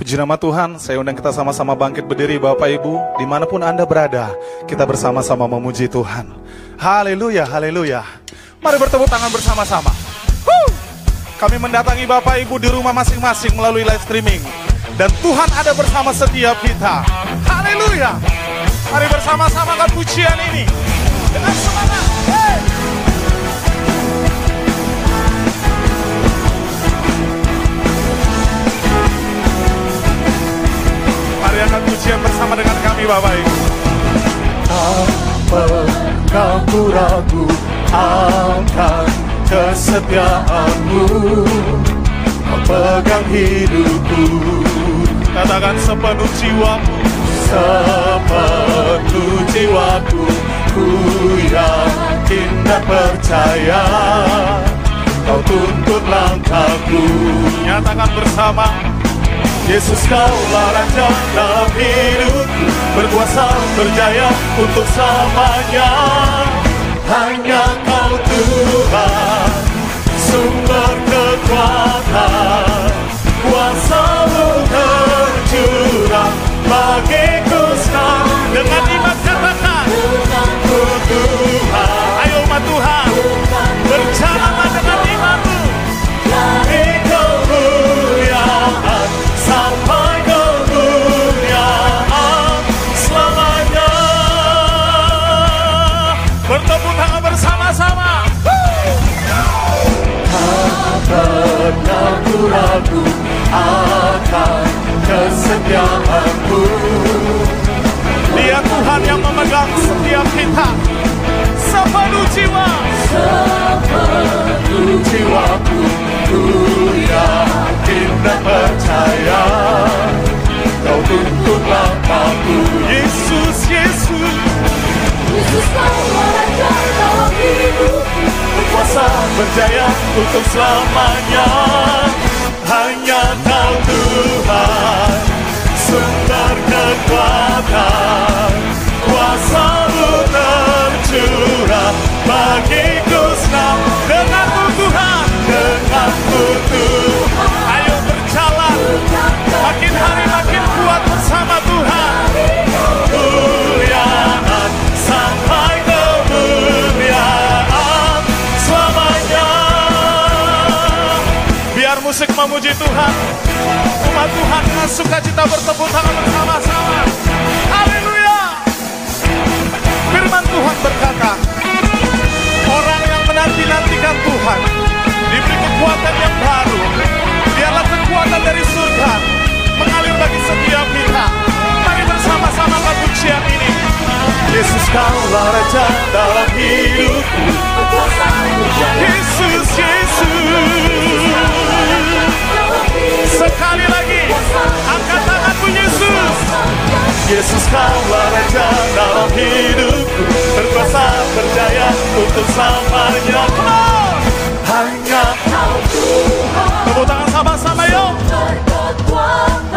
Puji nama Tuhan, saya undang kita sama-sama bangkit berdiri Bapak Ibu, di mana pun Anda berada, kita bersama-sama memuji Tuhan. Haleluya, haleluya. Mari bertepuk tangan bersama-sama. Kami mendatangi Bapak Ibu di rumah masing-masing melalui live streaming. Dan Tuhan ada bersama setiap kita. Haleluya. Mari bersama-sama kan pujian ini. Dengan semangat. Angkat pujian bersama dengan kami Bapak Ibu. Apakah ku ragu akan kesetiaanmu Kau pegang hidupku Katakan sepenuh jiwamu. Sepenuh jiwaku Ku yakin dan percaya Kau tuntun langkahku Nyatakan bersama. Yesus kaulah Raja dalam hidupku Berkuasa berjaya untuk selamanya. Hanya kau Tuhan Sumber kekuatan. Kuasamu tercurah Bagiku ku ragu akan kesetiaanmu Dia Tuhan yang memegang setiap kita. Sepenuh jiwa. Sepenuh jiwaku Ku yakin dan percaya Kau tuntun langkahku Yesus, Yesus. Yesus kaulah Raja dalam berjaya untuk selamanya Hanya kau Tuhan Sumber kekuatan Kuasamu tercurah Bagiku senang Denganmu Tuhan. Denganmu Tuhan Ayo berjalan. Makin hari makin kuat bersama Tuhan. Kemuliaan Musik memuji Tuhan. Umat Tuhan dengan sukacita bertepuk tangan bersama-sama. Haleluya. Firman Tuhan berkata, orang yang menanti-nantikan Tuhan diberi kekuatan yang baru. Biarlah kekuatan dari surga mengalir bagi setiap kita. Mari bersama-sama pujian ini. Yesus kaulah Raja dalam hidupku Yesus, Yesus. Sekali lagi, angkat tanganmu Yesus. Yesus kaulah Raja dalam hidupku Berkuasa berjaya untuk selamanya Come on. Hanya Tepuk tangan sama-sama yuk. Berkekuatan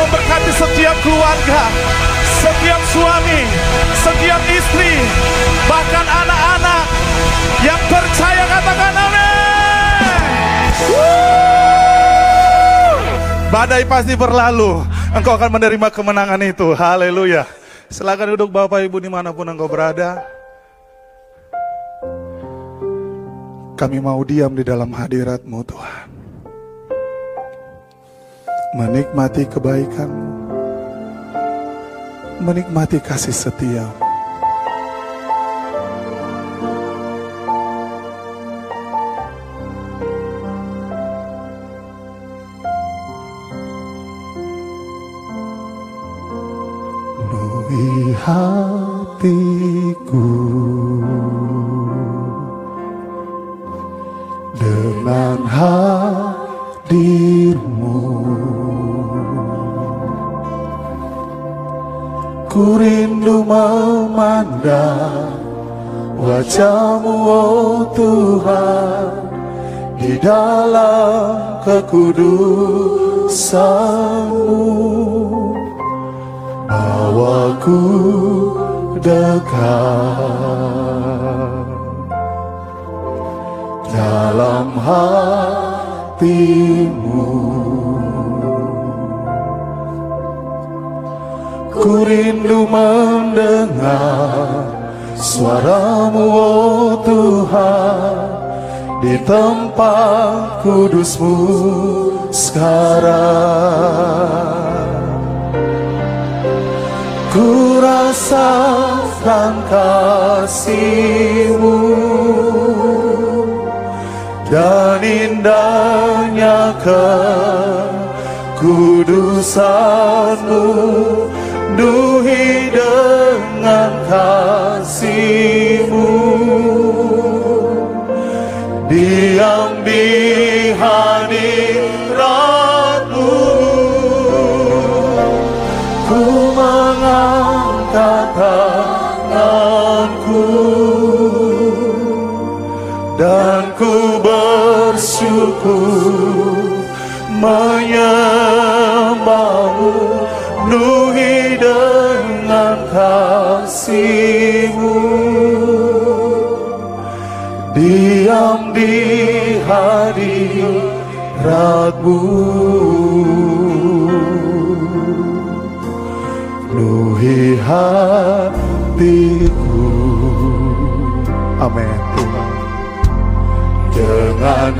memberkati setiap keluarga, setiap suami, setiap istri, bahkan anak-anak yang percaya katakan amin. Badai pasti berlalu. Engkau akan menerima kemenangan itu. Haleluya. Silakan duduk Bapak Ibu di mana pun engkau berada. Kami mau diam di dalam hadirat-Mu Tuhan. Menikmati kebaikan-Mu. Menikmati kasih setia-Mu. Kudusmu sekarang. Ku rasakan kasihmu dan indahnya kekudusanmu. Duhi dengan menyembahmu penuhi dengan kasihmu. Diam di hadiratmu penuhi hatiku. Amin. Dengan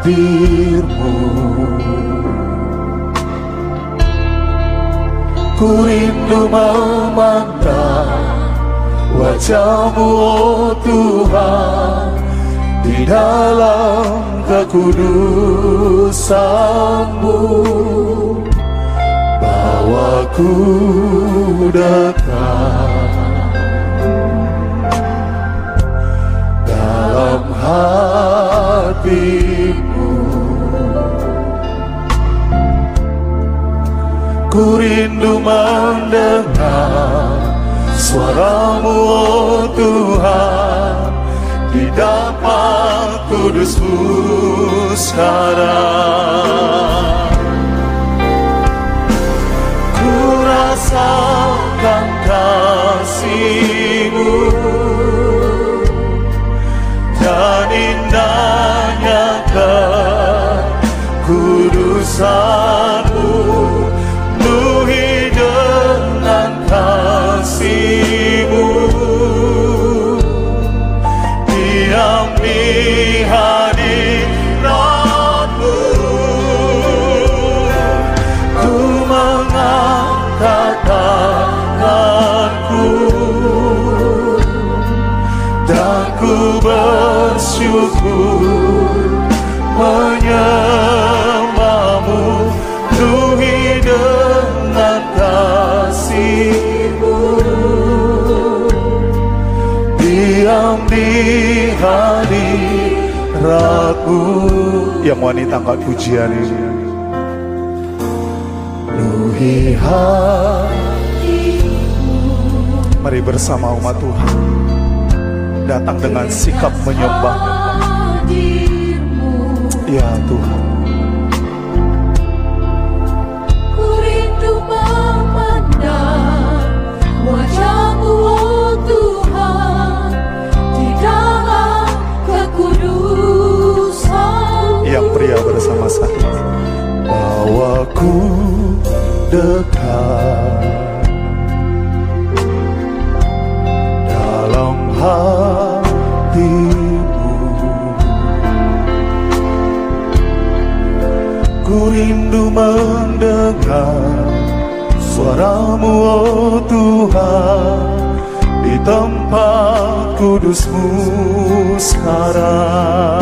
hadirmu. Ku rindu memandang wajahmu oh Tuhan di dalam kekudusanmu. Bawaku dekat dalam hatimu Ku rindu mendengar suaramu oh Tuhan. Di dapat kudusmu sekarang. Ku rasakan kasihmu. Dan indahnya kekudusanmu yang wanita angkat pujian ini. Mari bersama umat Tuhan. Datang dengan sikap menyembah. Ya Tuhan pria bersama-sama Bawaku dekat. Dalam hatimu. Ku rindu mendengar Suaramu oh Tuhan. Di tempat kudusmu sekarang.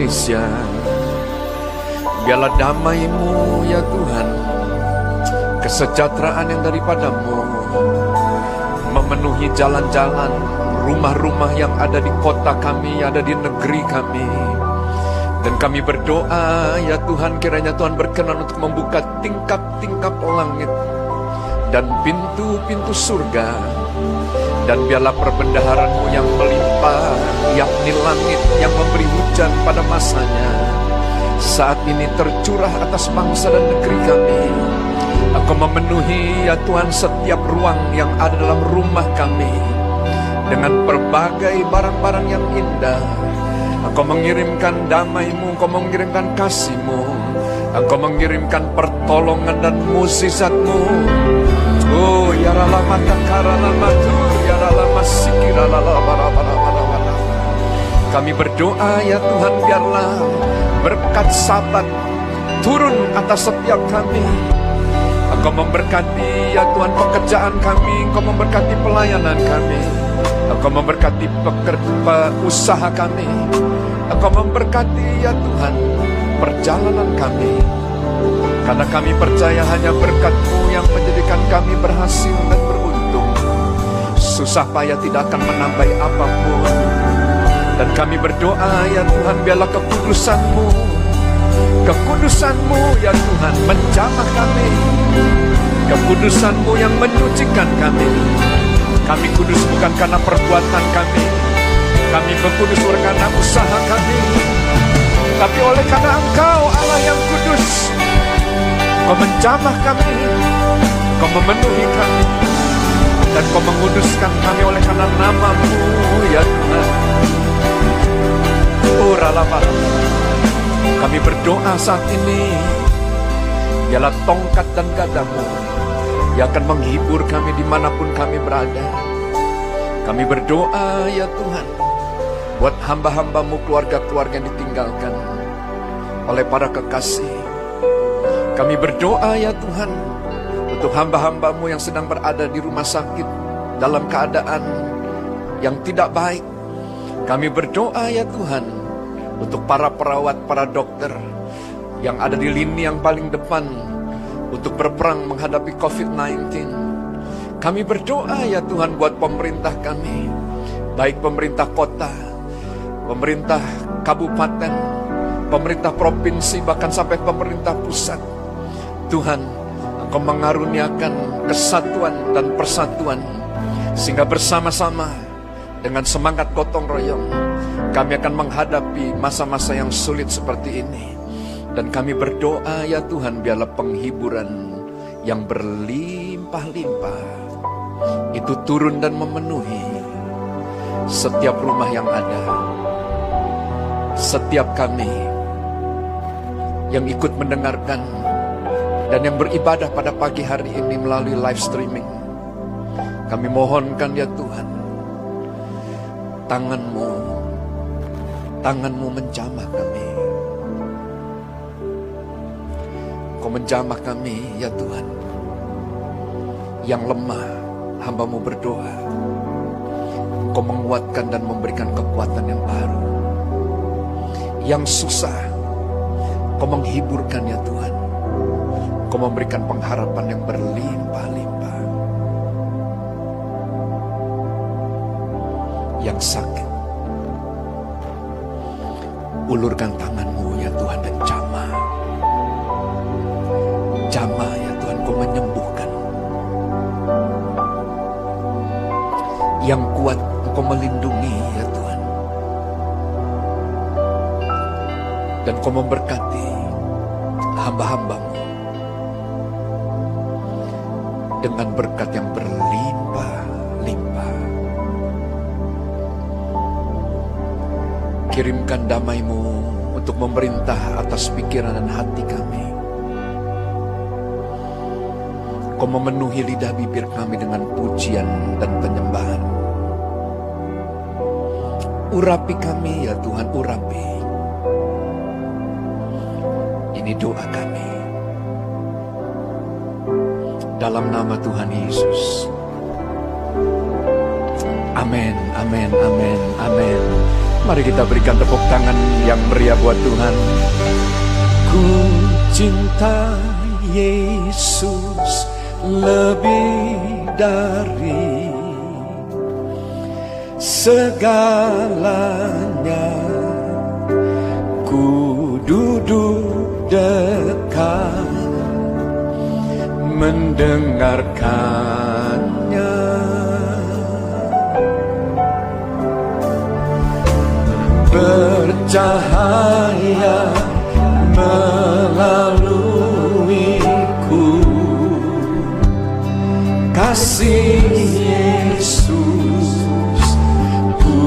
Indonesia. Biarlah damai-Mu ya Tuhan, kesejahteraan yang daripadamu memenuhi jalan-jalan, rumah-rumah yang ada di kota kami, ada di negeri kami. Dan kami berdoa ya Tuhan kiranya Tuhan berkenan untuk membuka tingkap-tingkap langit dan pintu-pintu surga dan biarlah perbendaharanmu yang melimpah, yakni langit yang memberi hujan pada masanya. Saat ini tercurah atas bangsa dan negeri kami. Aku memenuhi ya Tuhan setiap ruang yang ada dalam rumah kami. Dengan berbagai barang-barang yang indah. Engkau mengirimkan damaimu, engkau mengirimkan kasihmu. Engkau mengirimkan pertolongan dan musisatmu. Oh, ya lama Kami berdoa ya Tuhan biarlah berkat sabat turun atas setiap kami. Engkau memberkati ya Tuhan pekerjaan kami, Engkau memberkati pelayanan kami. Engkau memberkati pekerja usaha kami. Engkau memberkati ya Tuhan perjalanan kami. Karena kami percaya hanya berkat-Mu yang menjadikan kami berhasil dan. Susah payah tidak akan menambahi apa pun. Dan kami berdoa ya Tuhan biarlah kekudusan-Mu. Kekudusan-Mu ya Tuhan menjamah kami. Kekudusan-Mu yang menyucikan kami. Kami kudus bukan karena perbuatan kami. Kami berkudus karena usaha kami. Tapi oleh karena Engkau Allah yang kudus Kau menjamah kami, Kau memenuhi kami, dan Kau menguduskan kami oleh karena namamu ya Tuhan. Oh Kami berdoa saat ini, ialah tongkat dan gadamu yang akan menghibur kami di mana pun kami berada. Kami berdoa ya Tuhan, buat hamba-hambamu keluarga-keluarga yang ditinggalkan oleh para kekasih, kami berdoa ya Tuhan untuk hamba-hambamu yang sedang berada di rumah sakit dalam keadaan yang tidak baik. Kami berdoa ya Tuhan untuk para perawat, para dokter yang ada di lini yang paling depan untuk berperang menghadapi COVID-19. Kami berdoa ya Tuhan buat pemerintah kami, baik pemerintah kota, pemerintah kabupaten, pemerintah provinsi, bahkan sampai pemerintah pusat. Tuhan, Engkau mengaruniakan kesatuan dan persatuan, sehingga bersama-sama dengan semangat gotong royong, kami akan menghadapi masa-masa yang sulit seperti ini. Dan kami berdoa ya Tuhan, biarlah penghiburan yang berlimpah-limpah itu turun dan memenuhi setiap rumah yang ada. Setiap kami yang ikut mendengarkan dan yang beribadah pada pagi hari ini melalui live streaming. Kami mohonkan ya Tuhan, tanganmu, tanganmu menjamah kami. Kau menjamah kami ya Tuhan. Yang lemah, hambamu berdoa. Kau menguatkan dan memberikan kekuatan yang baru. Yang susah, Kau menghiburkan ya Tuhan. Kau memberikan pengharapan yang berlimpah-limpah. Yang sakit, ulurkan tanganmu ya Tuhan dan jamah. Jamah ya Tuhan, kau menyembuhkan. Yang kuat, kau melindungi ya Tuhan. Dan kau memberkati hamba-hambamu dengan berkat yang berlimpah-limpah. Kirimkan damaimu untuk memerintah atas pikiran dan hati kami. Kau memenuhi lidah bibir kami dengan pujian dan penyembahan. Urapi kami ya Tuhan, urapi. Ini doa kami. Dalam nama Tuhan Yesus. Amin, amin, amin, amin. Mari kita berikan tepuk tangan yang meriah buat Tuhan. Ku cinta Yesus lebih dari segalanya. Ku duduk dekat mendengarkannya. Bercahaya melaluiku. Kasih Yesus ku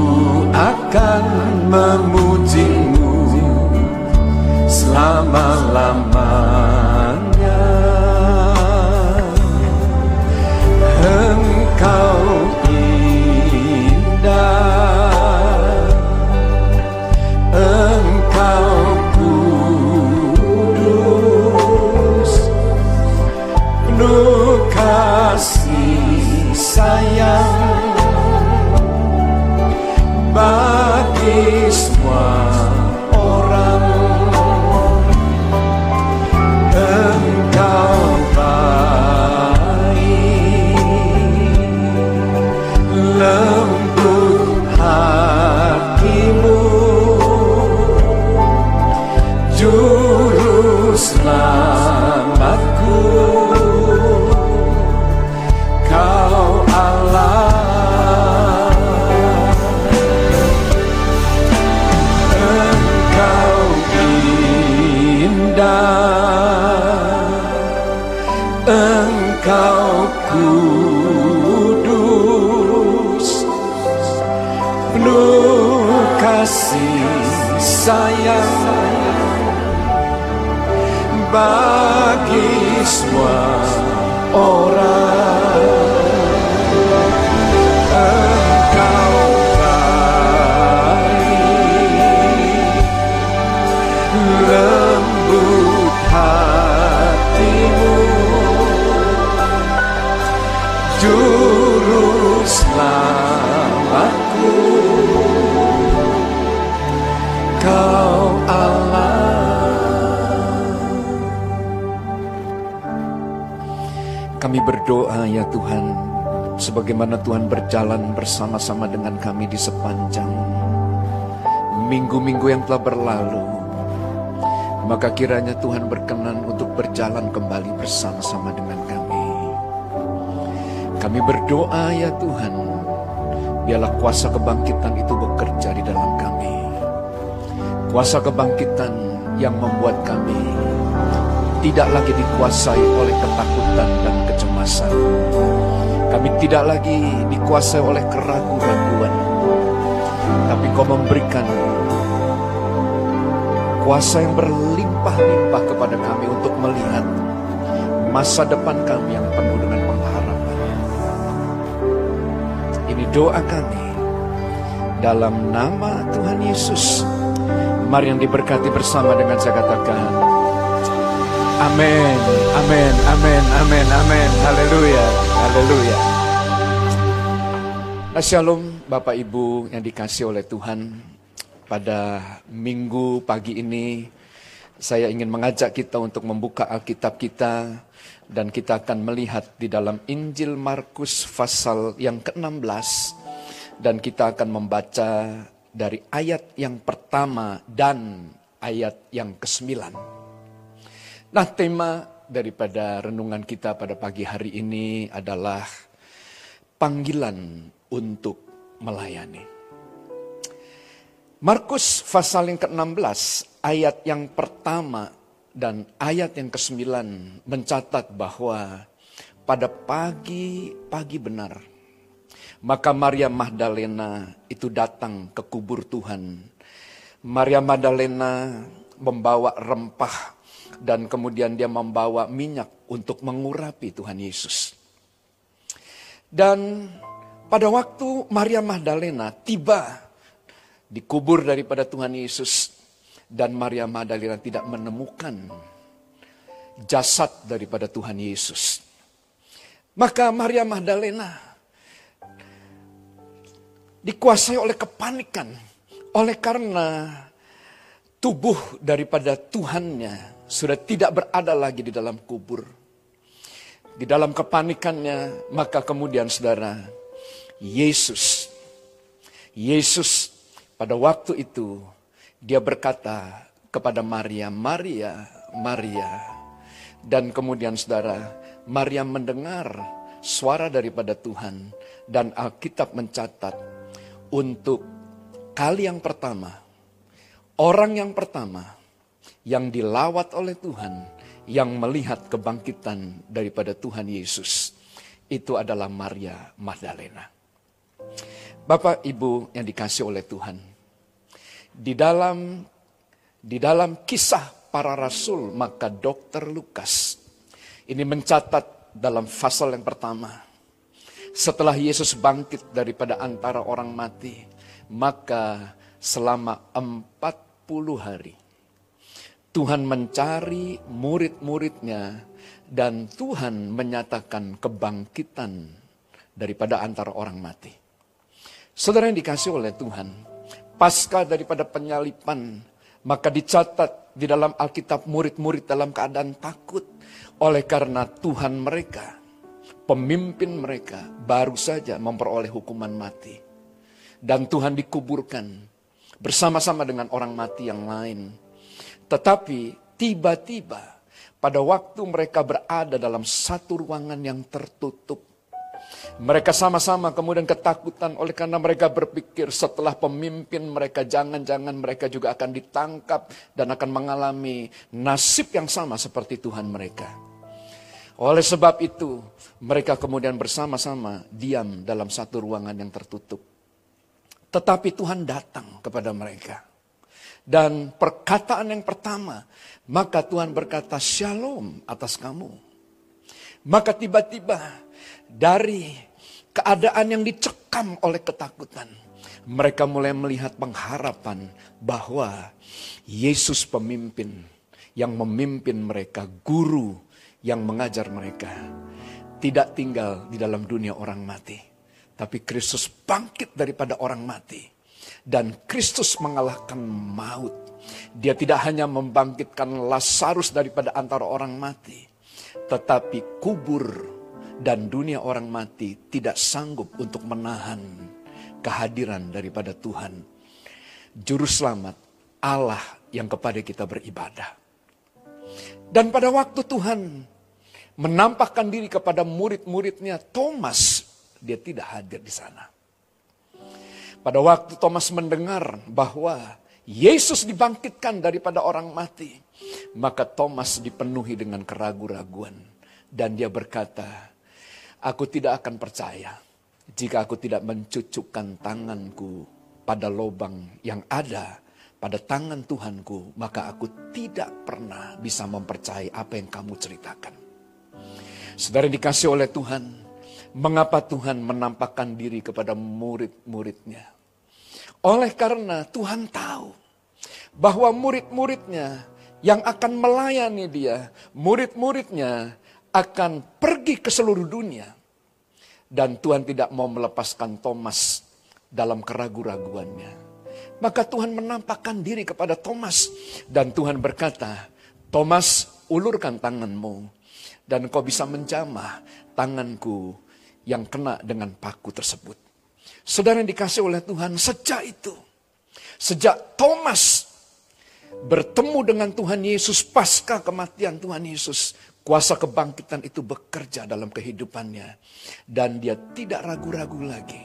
akan memujimu selama-lamanya sayang Bagi semua orang. Engkau baik lembut hatimu? Juru selamatku kami berdoa ya Tuhan sebagaimana Tuhan berjalan bersama-sama dengan kami di sepanjang minggu-minggu yang telah berlalu maka kiranya Tuhan berkenan untuk berjalan kembali bersama-sama dengan kami. Kami berdoa ya Tuhan, biarlah kuasa kebangkitan itu bekerja di dalam kami. Kuasa kebangkitan yang membuat kami tidak lagi dikuasai oleh ketakutan dan kecemasan. Kami tidak lagi dikuasai oleh keraguan-raguan. Tapi kau memberikan kuasa yang berlimpah-limpah kepada kami untuk melihat masa depan kami yang penuh dengan pengharapan. Ini doa kami dalam nama Tuhan Yesus. Mari yang diberkati bersama dengan saya katakan, Amin, amin, amin, amin, amin. Haleluya, haleluya. Nah, shalom Bapak Ibu yang dikasih oleh Tuhan. Pada minggu pagi ini saya ingin mengajak kita untuk membuka Alkitab kita dan kita akan melihat di dalam Injil Markus pasal yang ke-16 dan kita akan membaca dari ayat yang pertama dan ayat yang ke-9. Nah, tema daripada renungan kita pada pagi hari ini adalah panggilan untuk melayani. Markus pasal yang ke-16 ayat yang pertama dan ayat yang ke-9 mencatat bahwa pada pagi-pagi benar maka Maria Magdalena itu datang ke kubur Tuhan. Maria Magdalena membawa rempah dan kemudian dia membawa minyak untuk mengurapi Tuhan Yesus. Dan pada waktu Maria Magdalena tiba di kubur daripada Tuhan Yesus dan Maria Magdalena tidak menemukan jasad daripada Tuhan Yesus. Maka Maria Magdalena dikuasai oleh kepanikan oleh karena tubuh daripada Tuhannya sudah tidak berada lagi di dalam kubur. Di dalam kepanikannya, maka kemudian saudara, Yesus, Yesus pada waktu itu, dia berkata kepada Maria, Maria, Maria. Dan kemudian saudara, Maria mendengar suara daripada Tuhan. Dan Alkitab mencatat untuk kali yang pertama, orang yang pertama yang dilawat oleh Tuhan, yang melihat kebangkitan daripada Tuhan Yesus, itu adalah Maria Magdalena. Bapak Ibu yang dikasih oleh Tuhan, di dalam di dalam kisah para rasul maka dokter Lukas ini mencatat dalam pasal yang pertama setelah Yesus bangkit daripada antara orang mati maka selama 40 hari Tuhan mencari murid-muridnya dan Tuhan menyatakan kebangkitan daripada antara orang mati. Saudara yang dikasih oleh Tuhan, pasca daripada penyalipan, maka dicatat di dalam Alkitab murid-murid dalam keadaan takut oleh karena Tuhan mereka, pemimpin mereka baru saja memperoleh hukuman mati. Dan Tuhan dikuburkan bersama-sama dengan orang mati yang lain tetapi tiba-tiba pada waktu mereka berada dalam satu ruangan yang tertutup. Mereka sama-sama kemudian ketakutan oleh karena mereka berpikir setelah pemimpin mereka jangan-jangan mereka juga akan ditangkap dan akan mengalami nasib yang sama seperti Tuhan mereka. Oleh sebab itu mereka kemudian bersama-sama diam dalam satu ruangan yang tertutup. Tetapi Tuhan datang kepada mereka dan perkataan yang pertama, maka Tuhan berkata shalom atas kamu. Maka tiba-tiba dari keadaan yang dicekam oleh ketakutan, mereka mulai melihat pengharapan bahwa Yesus pemimpin yang memimpin mereka, guru yang mengajar mereka, tidak tinggal di dalam dunia orang mati. Tapi Kristus bangkit daripada orang mati dan Kristus mengalahkan maut. Dia tidak hanya membangkitkan Lazarus daripada antara orang mati, tetapi kubur dan dunia orang mati tidak sanggup untuk menahan kehadiran daripada Tuhan. Juru selamat Allah yang kepada kita beribadah. Dan pada waktu Tuhan menampakkan diri kepada murid-muridnya, Thomas, dia tidak hadir di sana. Pada waktu Thomas mendengar bahwa Yesus dibangkitkan daripada orang mati, maka Thomas dipenuhi dengan keraguan-raguan dan dia berkata, "Aku tidak akan percaya jika aku tidak mencucukkan tanganku pada lubang yang ada pada tangan Tuhanku, maka aku tidak pernah bisa mempercayai apa yang kamu ceritakan." Saudara dikasih oleh Tuhan, mengapa Tuhan menampakkan diri kepada murid-muridnya? Oleh karena Tuhan tahu bahwa murid-muridnya yang akan melayani dia, murid-muridnya akan pergi ke seluruh dunia. Dan Tuhan tidak mau melepaskan Thomas dalam keraguan-raguannya. Maka Tuhan menampakkan diri kepada Thomas. Dan Tuhan berkata, Thomas ulurkan tanganmu. Dan kau bisa menjamah tanganku yang kena dengan paku tersebut. Saudara yang dikasih oleh Tuhan sejak itu. Sejak Thomas bertemu dengan Tuhan Yesus pasca kematian Tuhan Yesus. Kuasa kebangkitan itu bekerja dalam kehidupannya. Dan dia tidak ragu-ragu lagi.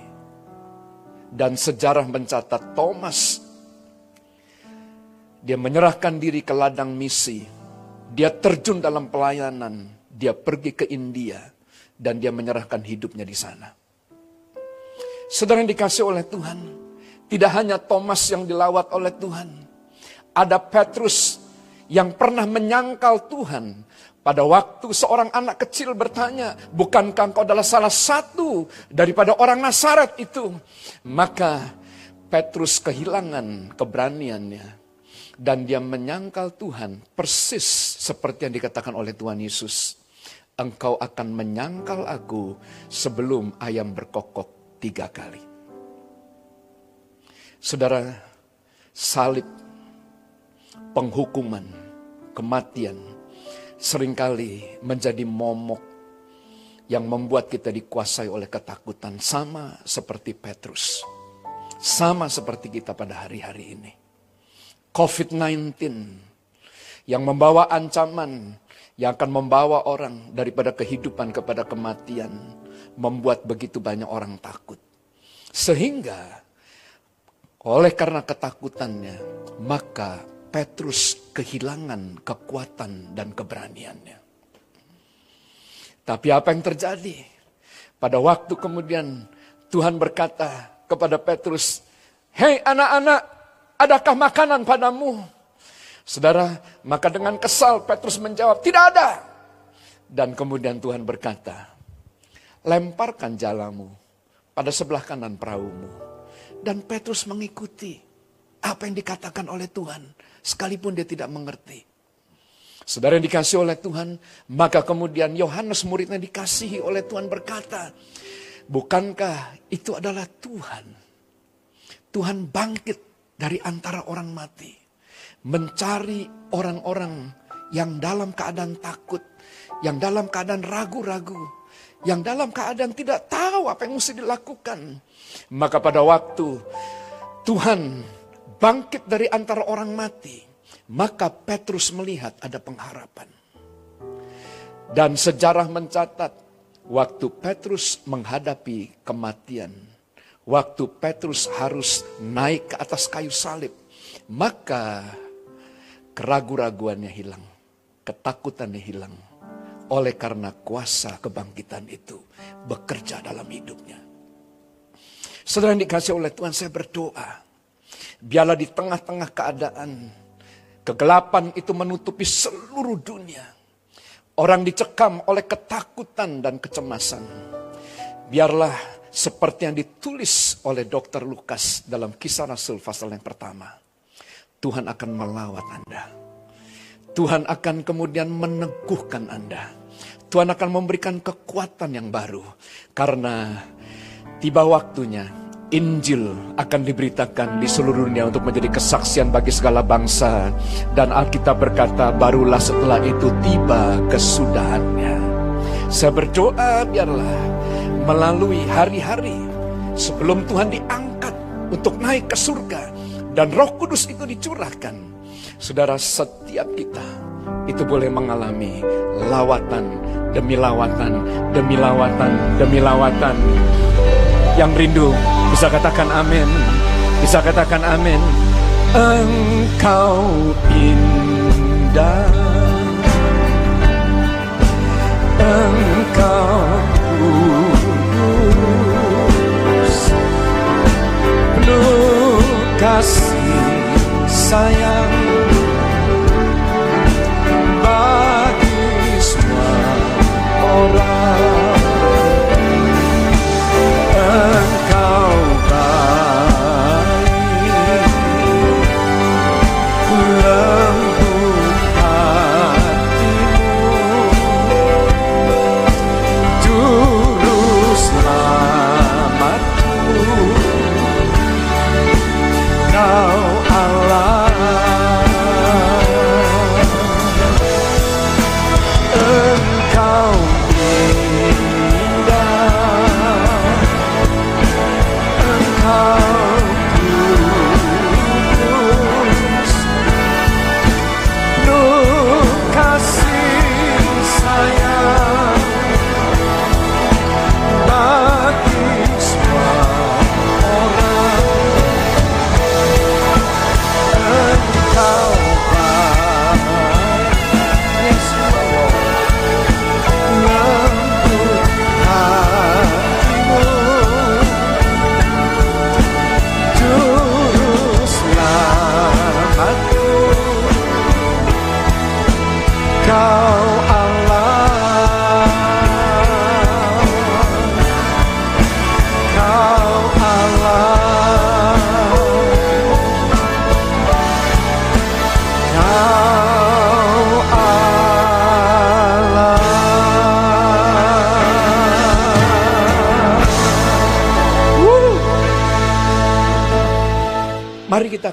Dan sejarah mencatat Thomas. Dia menyerahkan diri ke ladang misi. Dia terjun dalam pelayanan. Dia pergi ke India. Dan dia menyerahkan hidupnya di sana. Saudara yang dikasih oleh Tuhan. Tidak hanya Thomas yang dilawat oleh Tuhan ada Petrus yang pernah menyangkal Tuhan. Pada waktu seorang anak kecil bertanya, bukankah engkau adalah salah satu daripada orang Nasaret itu? Maka Petrus kehilangan keberaniannya. Dan dia menyangkal Tuhan persis seperti yang dikatakan oleh Tuhan Yesus. Engkau akan menyangkal aku sebelum ayam berkokok tiga kali. Saudara, salib penghukuman, kematian, sering kali menjadi momok yang membuat kita dikuasai oleh ketakutan. Sama seperti Petrus. Sama seperti kita pada hari-hari ini. COVID-19 yang membawa ancaman, yang akan membawa orang daripada kehidupan kepada kematian, membuat begitu banyak orang takut. Sehingga oleh karena ketakutannya, maka Petrus kehilangan kekuatan dan keberaniannya. Tapi apa yang terjadi? Pada waktu kemudian Tuhan berkata kepada Petrus, Hei anak-anak, adakah makanan padamu? Saudara, maka dengan kesal Petrus menjawab, tidak ada. Dan kemudian Tuhan berkata, lemparkan jalamu pada sebelah kanan perahumu. Dan Petrus mengikuti apa yang dikatakan oleh Tuhan sekalipun dia tidak mengerti. Saudara yang dikasih oleh Tuhan, maka kemudian Yohanes muridnya dikasihi oleh Tuhan berkata, bukankah itu adalah Tuhan? Tuhan bangkit dari antara orang mati, mencari orang-orang yang dalam keadaan takut, yang dalam keadaan ragu-ragu, yang dalam keadaan tidak tahu apa yang mesti dilakukan. Maka pada waktu Tuhan bangkit dari antara orang mati, maka Petrus melihat ada pengharapan. Dan sejarah mencatat waktu Petrus menghadapi kematian, waktu Petrus harus naik ke atas kayu salib, maka keraguan-raguannya hilang, ketakutannya hilang. Oleh karena kuasa kebangkitan itu bekerja dalam hidupnya. Saudara yang dikasih oleh Tuhan, saya berdoa Biarlah di tengah-tengah keadaan kegelapan itu menutupi seluruh dunia. Orang dicekam oleh ketakutan dan kecemasan. Biarlah seperti yang ditulis oleh Dr. Lukas dalam kisah Rasul pasal yang pertama. Tuhan akan melawat Anda. Tuhan akan kemudian meneguhkan Anda. Tuhan akan memberikan kekuatan yang baru. Karena tiba waktunya Injil akan diberitakan di seluruh dunia untuk menjadi kesaksian bagi segala bangsa. Dan Alkitab berkata, barulah setelah itu tiba kesudahannya. Saya berdoa biarlah melalui hari-hari sebelum Tuhan diangkat untuk naik ke surga. Dan roh kudus itu dicurahkan. Saudara setiap kita itu boleh mengalami lawatan demi lawatan, demi lawatan, demi lawatan. Yang rindu bisa katakan amin. Bisa katakan amin. Engkau indah. Engkau kudus. Penuh kasih sayang orang.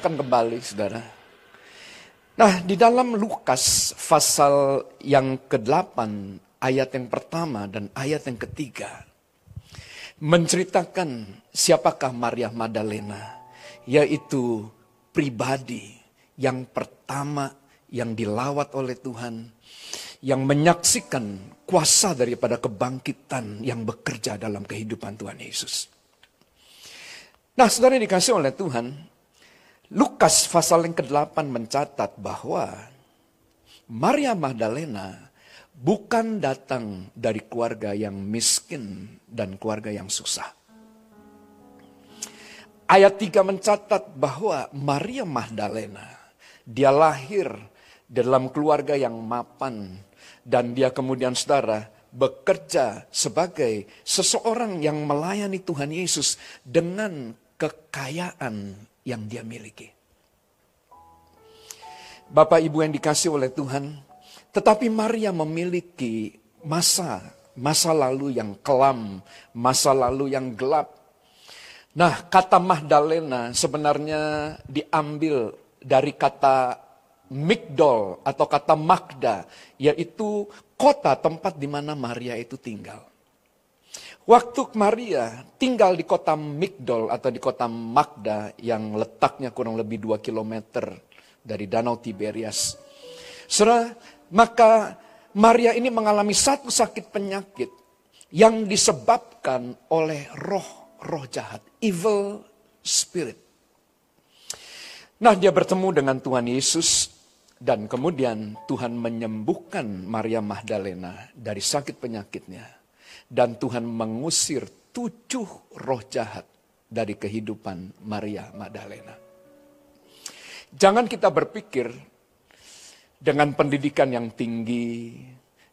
Akan kembali saudara Nah, di dalam Lukas pasal yang ke-8, ayat yang pertama dan ayat yang ketiga, menceritakan siapakah Maria Magdalena, yaitu pribadi yang pertama yang dilawat oleh Tuhan, yang menyaksikan kuasa daripada kebangkitan yang bekerja dalam kehidupan Tuhan Yesus. Nah, saudara dikasih oleh Tuhan, Lukas pasal yang ke-8 mencatat bahwa Maria Magdalena bukan datang dari keluarga yang miskin dan keluarga yang susah. Ayat 3 mencatat bahwa Maria Magdalena dia lahir dalam keluarga yang mapan dan dia kemudian saudara bekerja sebagai seseorang yang melayani Tuhan Yesus dengan kekayaan yang dia miliki. Bapak Ibu yang dikasih oleh Tuhan, tetapi Maria memiliki masa masa lalu yang kelam, masa lalu yang gelap. Nah, kata Magdalena sebenarnya diambil dari kata Migdol atau kata Magda, yaitu kota tempat di mana Maria itu tinggal. Waktu Maria tinggal di kota Migdol atau di kota Magda yang letaknya kurang lebih 2 km dari Danau Tiberias. Maka Maria ini mengalami satu sakit penyakit yang disebabkan oleh roh-roh jahat, evil spirit. Nah, dia bertemu dengan Tuhan Yesus dan kemudian Tuhan menyembuhkan Maria Magdalena dari sakit penyakitnya dan Tuhan mengusir tujuh roh jahat dari kehidupan Maria Magdalena. Jangan kita berpikir dengan pendidikan yang tinggi,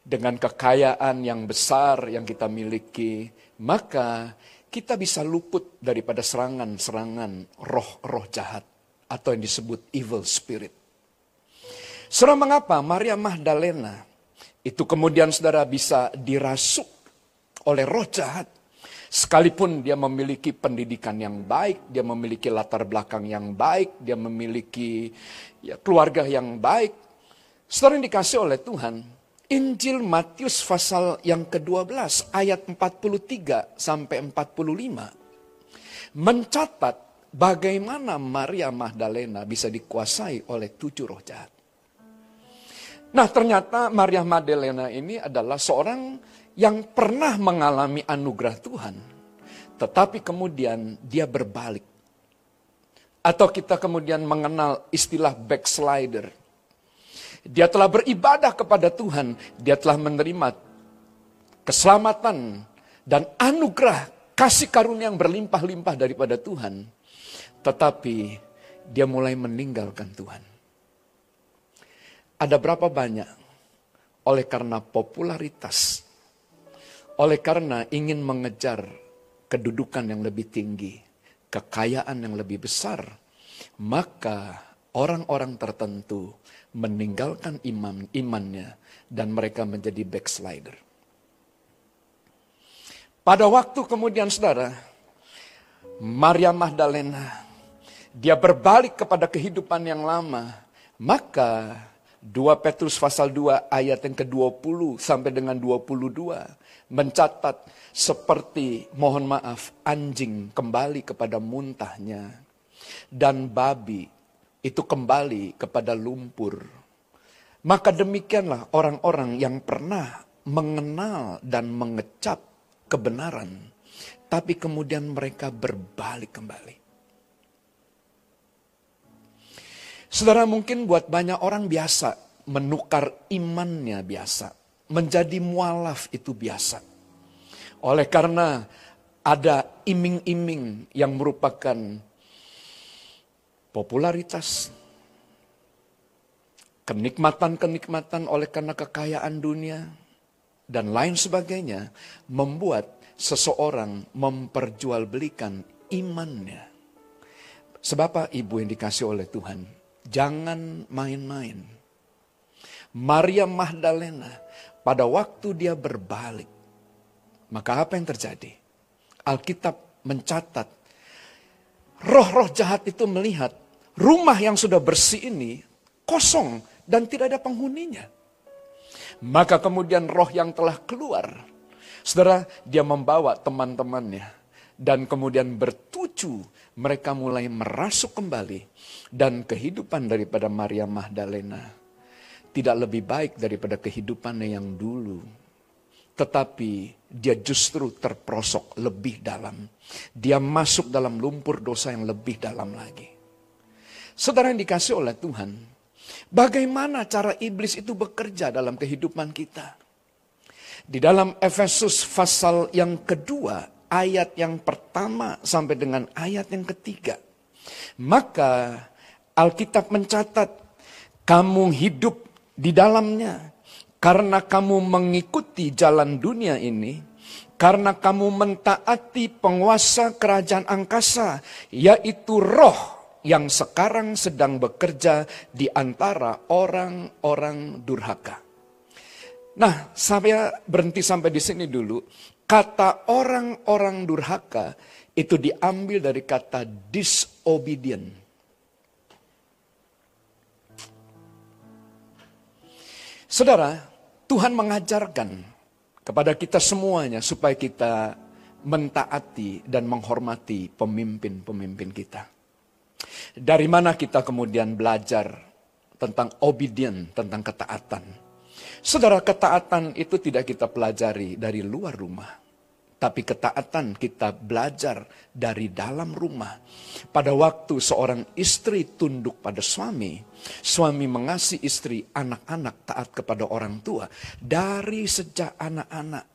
dengan kekayaan yang besar yang kita miliki, maka kita bisa luput daripada serangan-serangan roh-roh jahat atau yang disebut evil spirit. Saudara mengapa Maria Magdalena itu kemudian saudara bisa dirasuk oleh roh jahat. Sekalipun dia memiliki pendidikan yang baik, dia memiliki latar belakang yang baik, dia memiliki ya, keluarga yang baik. Setelah dikasih oleh Tuhan, Injil Matius pasal yang ke-12 ayat 43 sampai 45 mencatat bagaimana Maria Magdalena bisa dikuasai oleh tujuh roh jahat. Nah ternyata Maria Magdalena ini adalah seorang yang pernah mengalami anugerah Tuhan, tetapi kemudian dia berbalik. Atau kita kemudian mengenal istilah backslider. Dia telah beribadah kepada Tuhan, dia telah menerima keselamatan dan anugerah kasih karunia yang berlimpah-limpah daripada Tuhan. Tetapi dia mulai meninggalkan Tuhan. Ada berapa banyak oleh karena popularitas oleh karena ingin mengejar kedudukan yang lebih tinggi, kekayaan yang lebih besar, maka orang-orang tertentu meninggalkan iman imannya dan mereka menjadi backslider. Pada waktu kemudian saudara, Maria Magdalena, dia berbalik kepada kehidupan yang lama, maka 2 Petrus pasal 2 ayat yang ke-20 sampai dengan 22 mencatat seperti mohon maaf anjing kembali kepada muntahnya dan babi itu kembali kepada lumpur. Maka demikianlah orang-orang yang pernah mengenal dan mengecap kebenaran, tapi kemudian mereka berbalik kembali. Saudara mungkin buat banyak orang biasa menukar imannya biasa menjadi mualaf itu biasa. Oleh karena ada iming-iming yang merupakan popularitas, kenikmatan-kenikmatan oleh karena kekayaan dunia, dan lain sebagainya, membuat seseorang memperjualbelikan imannya. Sebab ibu yang dikasih oleh Tuhan, jangan main-main. Maria Magdalena pada waktu dia berbalik, maka apa yang terjadi? Alkitab mencatat, roh-roh jahat itu melihat rumah yang sudah bersih ini kosong dan tidak ada penghuninya. Maka kemudian roh yang telah keluar, saudara, dia membawa teman-temannya dan kemudian bertuju mereka mulai merasuk kembali dan kehidupan daripada Maria Magdalena tidak lebih baik daripada kehidupannya yang dulu. Tetapi dia justru terprosok lebih dalam. Dia masuk dalam lumpur dosa yang lebih dalam lagi. Saudara yang dikasih oleh Tuhan, bagaimana cara iblis itu bekerja dalam kehidupan kita? Di dalam Efesus pasal yang kedua, ayat yang pertama sampai dengan ayat yang ketiga. Maka Alkitab mencatat, kamu hidup di dalamnya karena kamu mengikuti jalan dunia ini, karena kamu mentaati penguasa kerajaan angkasa, yaitu roh yang sekarang sedang bekerja di antara orang-orang durhaka. Nah, saya berhenti sampai di sini dulu. Kata orang-orang durhaka itu diambil dari kata disobedient. Saudara, Tuhan mengajarkan kepada kita semuanya supaya kita mentaati dan menghormati pemimpin-pemimpin kita. Dari mana kita kemudian belajar tentang obedient, tentang ketaatan. Saudara, ketaatan itu tidak kita pelajari dari luar rumah. Tapi ketaatan kita belajar dari dalam rumah. Pada waktu seorang istri tunduk pada suami, suami mengasihi istri, anak-anak taat kepada orang tua. Dari sejak anak-anak.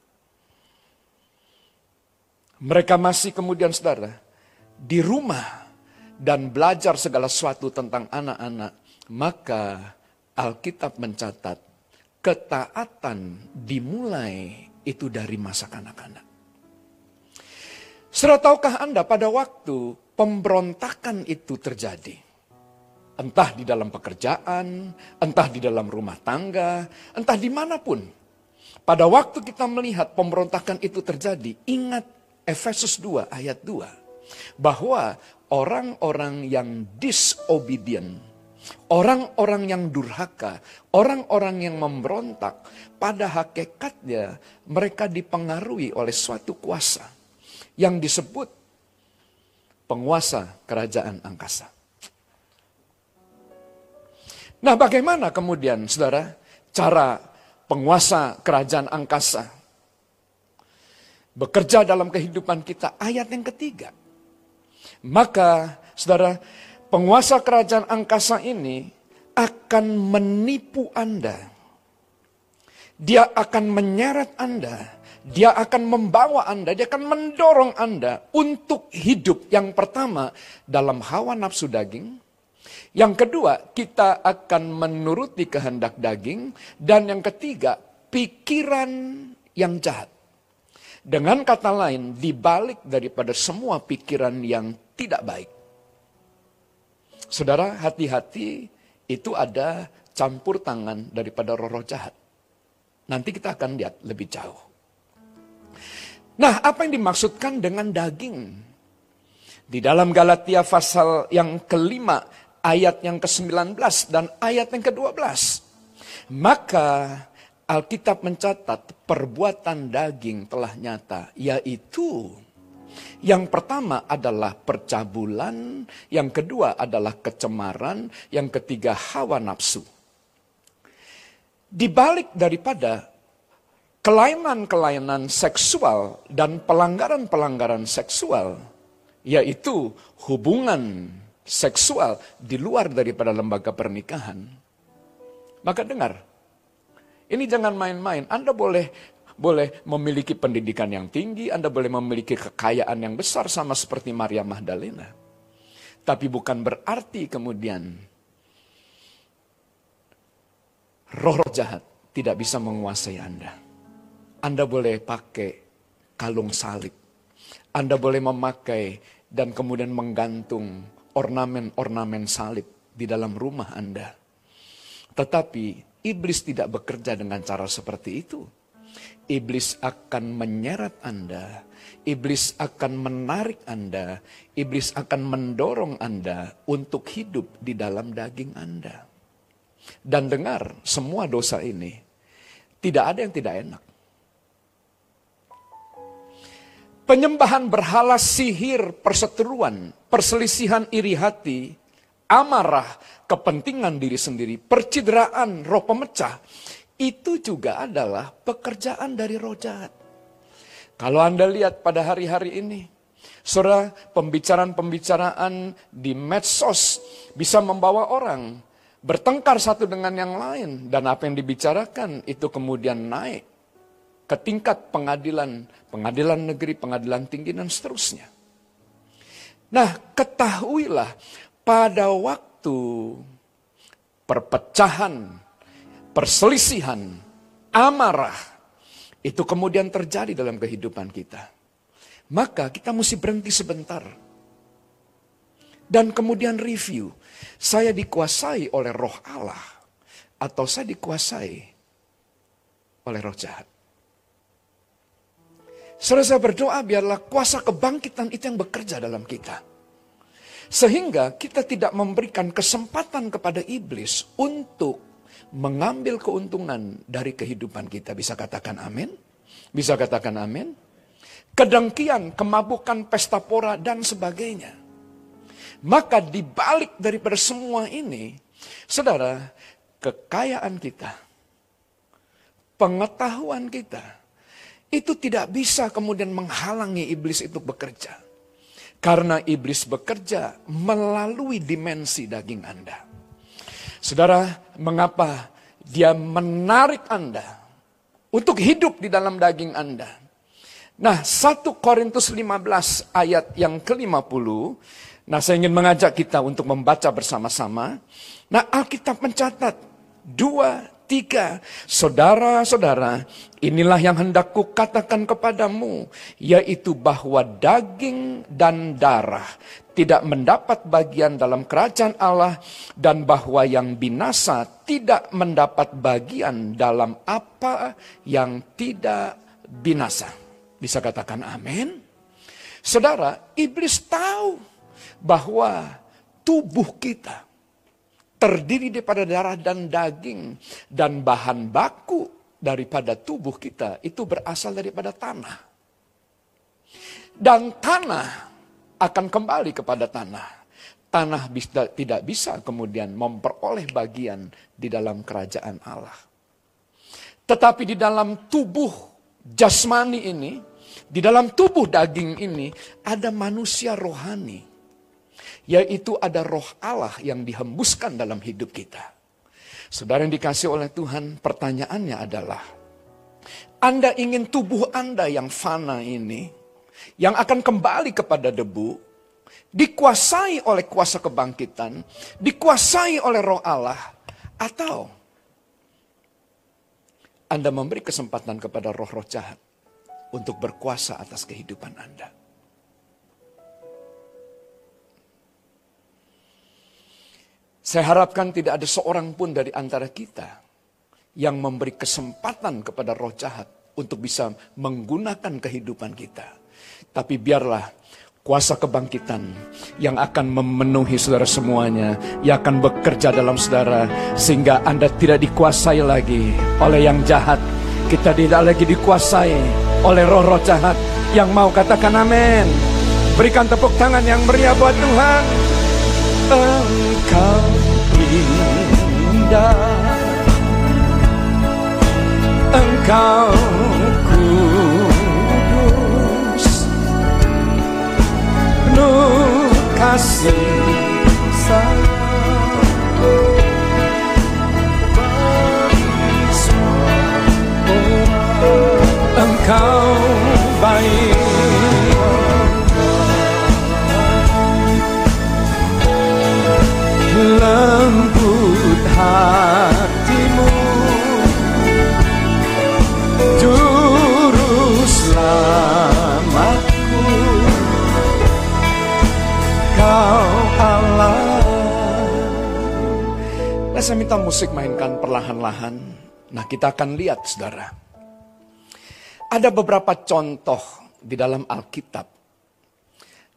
Mereka masih kemudian saudara, di rumah dan belajar segala sesuatu tentang anak-anak, maka Alkitab mencatat ketaatan dimulai itu dari masa kanak-kanak. Saudara tahukah Anda pada waktu pemberontakan itu terjadi? Entah di dalam pekerjaan, entah di dalam rumah tangga, entah di mana pun. Pada waktu kita melihat pemberontakan itu terjadi, ingat Efesus 2 ayat 2. Bahwa orang-orang yang disobedient, orang-orang yang durhaka, orang-orang yang memberontak, pada hakikatnya mereka dipengaruhi oleh suatu kuasa yang disebut penguasa kerajaan angkasa. Nah, bagaimana kemudian, saudara, cara penguasa kerajaan angkasa bekerja dalam kehidupan kita? Ayat yang ketiga. Maka saudara, penguasa kerajaan angkasa ini akan menipu Anda. Dia akan menyeret Anda. Dia akan membawa Anda, dia akan mendorong Anda untuk hidup yang pertama dalam hawa nafsu daging. Yang kedua, kita akan menuruti kehendak daging. Dan yang ketiga, pikiran yang jahat. Dengan kata lain, dibalik daripada semua pikiran yang tidak baik. Saudara, hati-hati itu ada campur tangan daripada roh-roh jahat. Nanti kita akan lihat lebih jauh. Nah, apa yang dimaksudkan dengan daging? Di dalam Galatia pasal yang kelima, ayat yang ke-19 dan ayat yang ke-12. Maka Alkitab mencatat perbuatan daging telah nyata, yaitu yang pertama adalah percabulan, yang kedua adalah kecemaran, yang ketiga hawa nafsu. Di balik daripada kelainan-kelainan seksual dan pelanggaran-pelanggaran seksual, yaitu hubungan seksual di luar daripada lembaga pernikahan. Maka dengar, ini jangan main-main. Anda boleh boleh memiliki pendidikan yang tinggi, Anda boleh memiliki kekayaan yang besar sama seperti Maria Magdalena. Tapi bukan berarti kemudian roh-roh jahat tidak bisa menguasai Anda. Anda boleh pakai kalung salib. Anda boleh memakai dan kemudian menggantung ornamen-ornamen salib di dalam rumah Anda. Tetapi iblis tidak bekerja dengan cara seperti itu. Iblis akan menyeret Anda, iblis akan menarik Anda, iblis akan mendorong Anda untuk hidup di dalam daging Anda. Dan dengar, semua dosa ini tidak ada yang tidak enak. Penyembahan berhala sihir, perseteruan, perselisihan iri hati, amarah, kepentingan diri sendiri, percideraan, roh pemecah, itu juga adalah pekerjaan dari roh jahat. Kalau Anda lihat pada hari-hari ini, saudara, pembicaraan-pembicaraan di medsos bisa membawa orang bertengkar satu dengan yang lain dan apa yang dibicarakan itu kemudian naik ke tingkat pengadilan, pengadilan negeri, pengadilan tinggi dan seterusnya. Nah, ketahuilah pada waktu perpecahan perselisihan, amarah, itu kemudian terjadi dalam kehidupan kita. Maka kita mesti berhenti sebentar. Dan kemudian review, saya dikuasai oleh roh Allah atau saya dikuasai oleh roh jahat. Saya berdoa biarlah kuasa kebangkitan itu yang bekerja dalam kita. Sehingga kita tidak memberikan kesempatan kepada iblis untuk mengambil keuntungan dari kehidupan kita. Bisa katakan amin? Bisa katakan amin? Kedengkian, kemabukan, pesta pora, dan sebagainya. Maka dibalik daripada semua ini, saudara, kekayaan kita, pengetahuan kita, itu tidak bisa kemudian menghalangi iblis itu bekerja. Karena iblis bekerja melalui dimensi daging Anda. Saudara, mengapa dia menarik Anda untuk hidup di dalam daging Anda? Nah, 1 Korintus 15 ayat yang ke-50, nah saya ingin mengajak kita untuk membaca bersama-sama. Nah, Alkitab mencatat dua, tiga, saudara-saudara, inilah yang hendak kukatakan kepadamu, yaitu bahwa daging dan darah tidak mendapat bagian dalam kerajaan Allah dan bahwa yang binasa tidak mendapat bagian dalam apa yang tidak binasa. Bisa katakan amin? Saudara, iblis tahu bahwa tubuh kita terdiri daripada darah dan daging dan bahan baku daripada tubuh kita itu berasal daripada tanah. Dan tanah akan kembali kepada tanah. Tanah bisa, tidak bisa kemudian memperoleh bagian di dalam kerajaan Allah. Tetapi di dalam tubuh jasmani ini, di dalam tubuh daging ini, ada manusia rohani. Yaitu ada roh Allah yang dihembuskan dalam hidup kita. Saudara yang dikasih oleh Tuhan, pertanyaannya adalah, Anda ingin tubuh Anda yang fana ini, yang akan kembali kepada debu, dikuasai oleh kuasa kebangkitan, dikuasai oleh roh Allah, atau Anda memberi kesempatan kepada roh-roh jahat untuk berkuasa atas kehidupan Anda. Saya harapkan tidak ada seorang pun dari antara kita yang memberi kesempatan kepada roh jahat untuk bisa menggunakan kehidupan kita. Tapi biarlah kuasa kebangkitan yang akan memenuhi saudara semuanya, yang akan bekerja dalam saudara, sehingga Anda tidak dikuasai lagi oleh yang jahat. Kita tidak lagi dikuasai oleh roh-roh jahat yang mau katakan amin. Berikan tepuk tangan yang meriah buat Tuhan. Engkau indah. Engkau kudus penuh kasih sayang Engkau baik lembut hatimu. Juru selamatku. Kau Allah. Nah saya minta musik mainkan perlahan-lahan. Nah kita akan lihat saudara. Ada beberapa contoh di dalam Alkitab.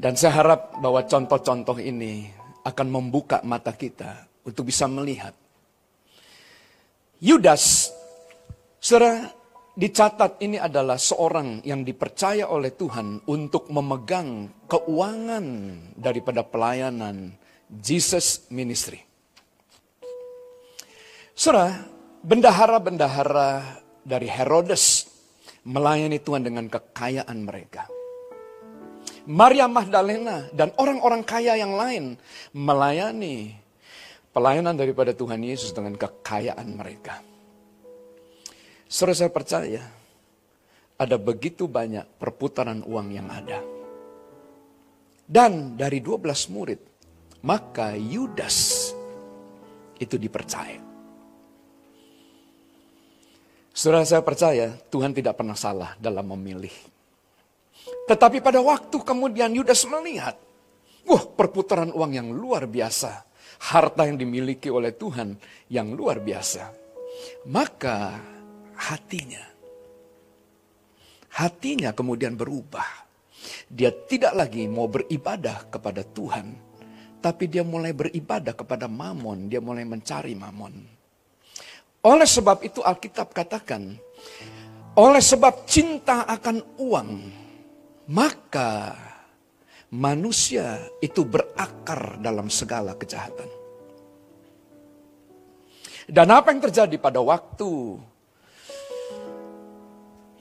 Dan saya harap bahwa contoh-contoh ini akan membuka mata kita untuk bisa melihat. Yudas, saudara, dicatat ini adalah seorang yang dipercaya oleh Tuhan untuk memegang keuangan daripada pelayanan Jesus Ministry. Saudara, bendahara-bendahara dari Herodes melayani Tuhan dengan kekayaan mereka. Maria Magdalena dan orang-orang kaya yang lain melayani pelayanan daripada Tuhan Yesus dengan kekayaan mereka. Saudara saya percaya ada begitu banyak perputaran uang yang ada. Dan dari 12 murid, maka Yudas itu dipercaya. Saudara saya percaya Tuhan tidak pernah salah dalam memilih. Tetapi pada waktu kemudian Yudas melihat, wah perputaran uang yang luar biasa. Harta yang dimiliki oleh Tuhan yang luar biasa. Maka hatinya, hatinya kemudian berubah. Dia tidak lagi mau beribadah kepada Tuhan, tapi dia mulai beribadah kepada Mamon, dia mulai mencari Mamon. Oleh sebab itu Alkitab katakan, oleh sebab cinta akan uang, maka manusia itu berakar dalam segala kejahatan. Dan apa yang terjadi pada waktu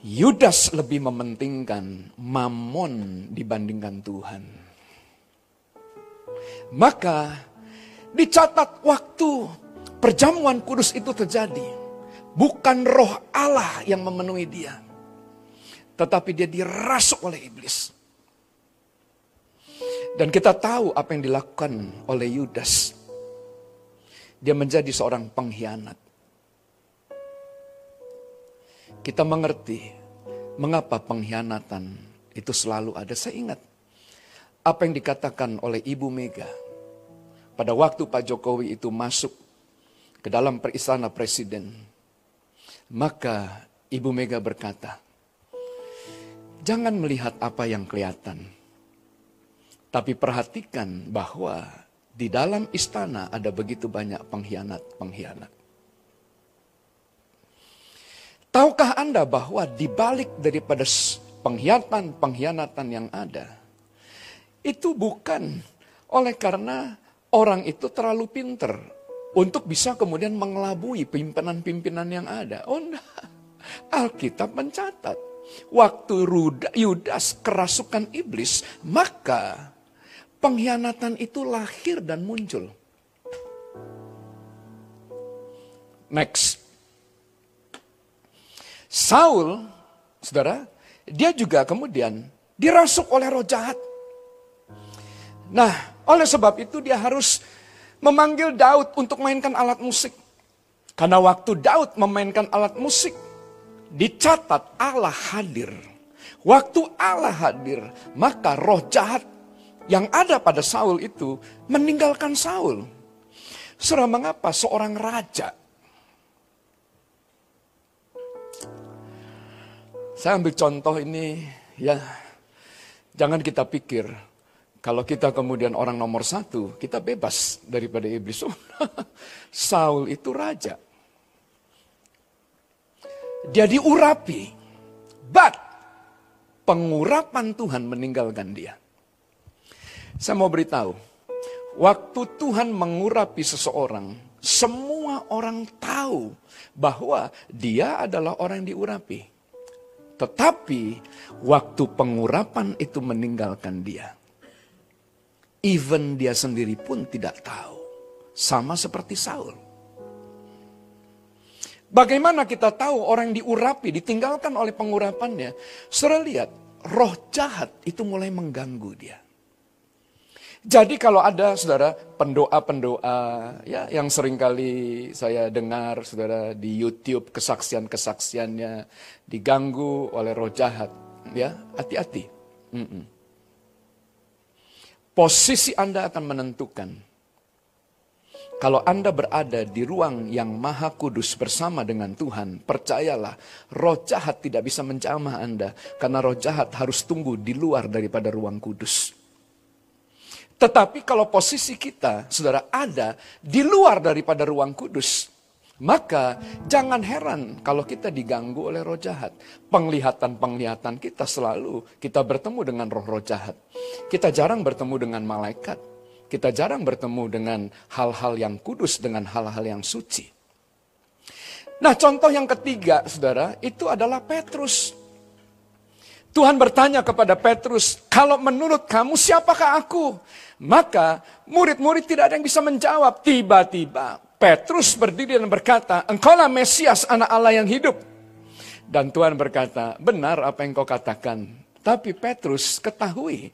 Yudas lebih mementingkan mamon dibandingkan Tuhan. Maka dicatat waktu Perjamuan kudus itu terjadi. Bukan roh Allah yang memenuhi dia. Tetapi dia dirasuk oleh iblis. Dan kita tahu apa yang dilakukan oleh Yudas. Dia menjadi seorang pengkhianat. Kita mengerti mengapa pengkhianatan itu selalu ada. Saya ingat apa yang dikatakan oleh Ibu Mega pada waktu Pak Jokowi itu masuk ke dalam peristana presiden. Maka Ibu Mega berkata, jangan melihat apa yang kelihatan. Tapi perhatikan bahwa di dalam istana ada begitu banyak pengkhianat-pengkhianat. Tahukah Anda bahwa di balik daripada pengkhianatan-pengkhianatan yang ada, itu bukan oleh karena orang itu terlalu pinter untuk bisa kemudian mengelabui pimpinan-pimpinan yang ada. Oh. Alkitab mencatat. Waktu Yudas kerasukan iblis, maka pengkhianatan itu lahir dan muncul. Next. Saul, saudara, dia juga kemudian dirasuk oleh roh jahat. Nah, oleh sebab itu dia harus memanggil Daud untuk mainkan alat musik. Karena waktu Daud memainkan alat musik, dicatat Allah hadir. Waktu Allah hadir, maka roh jahat yang ada pada Saul itu meninggalkan Saul. Surah mengapa seorang raja Saya ambil contoh ini, ya jangan kita pikir kalau kita kemudian orang nomor satu, kita bebas daripada iblis. Saul itu raja. Dia diurapi. But, pengurapan Tuhan meninggalkan dia. Saya mau beritahu, waktu Tuhan mengurapi seseorang, semua orang tahu bahwa dia adalah orang yang diurapi. Tetapi, waktu pengurapan itu meninggalkan dia Even dia sendiri pun tidak tahu. Sama seperti Saul. Bagaimana kita tahu orang yang diurapi, ditinggalkan oleh pengurapannya? Saudara lihat, roh jahat itu mulai mengganggu dia. Jadi kalau ada saudara pendoa-pendoa ya yang sering kali saya dengar saudara di YouTube kesaksian-kesaksiannya diganggu oleh roh jahat, ya hati-hati. Mm -mm posisi Anda akan menentukan Kalau Anda berada di ruang yang maha kudus bersama dengan Tuhan, percayalah, roh jahat tidak bisa menjamah Anda. Karena roh jahat harus tunggu di luar daripada ruang kudus. Tetapi kalau posisi kita, saudara, ada di luar daripada ruang kudus, maka jangan heran kalau kita diganggu oleh roh jahat. Penglihatan-penglihatan kita selalu kita bertemu dengan roh-roh jahat. Kita jarang bertemu dengan malaikat. Kita jarang bertemu dengan hal-hal yang kudus, dengan hal-hal yang suci. Nah contoh yang ketiga saudara, itu adalah Petrus. Tuhan bertanya kepada Petrus, kalau menurut kamu siapakah aku? Maka murid-murid tidak ada yang bisa menjawab. Tiba-tiba Petrus berdiri dan berkata, engkaulah Mesias anak Allah yang hidup. Dan Tuhan berkata, benar apa yang kau katakan. Tapi Petrus ketahui,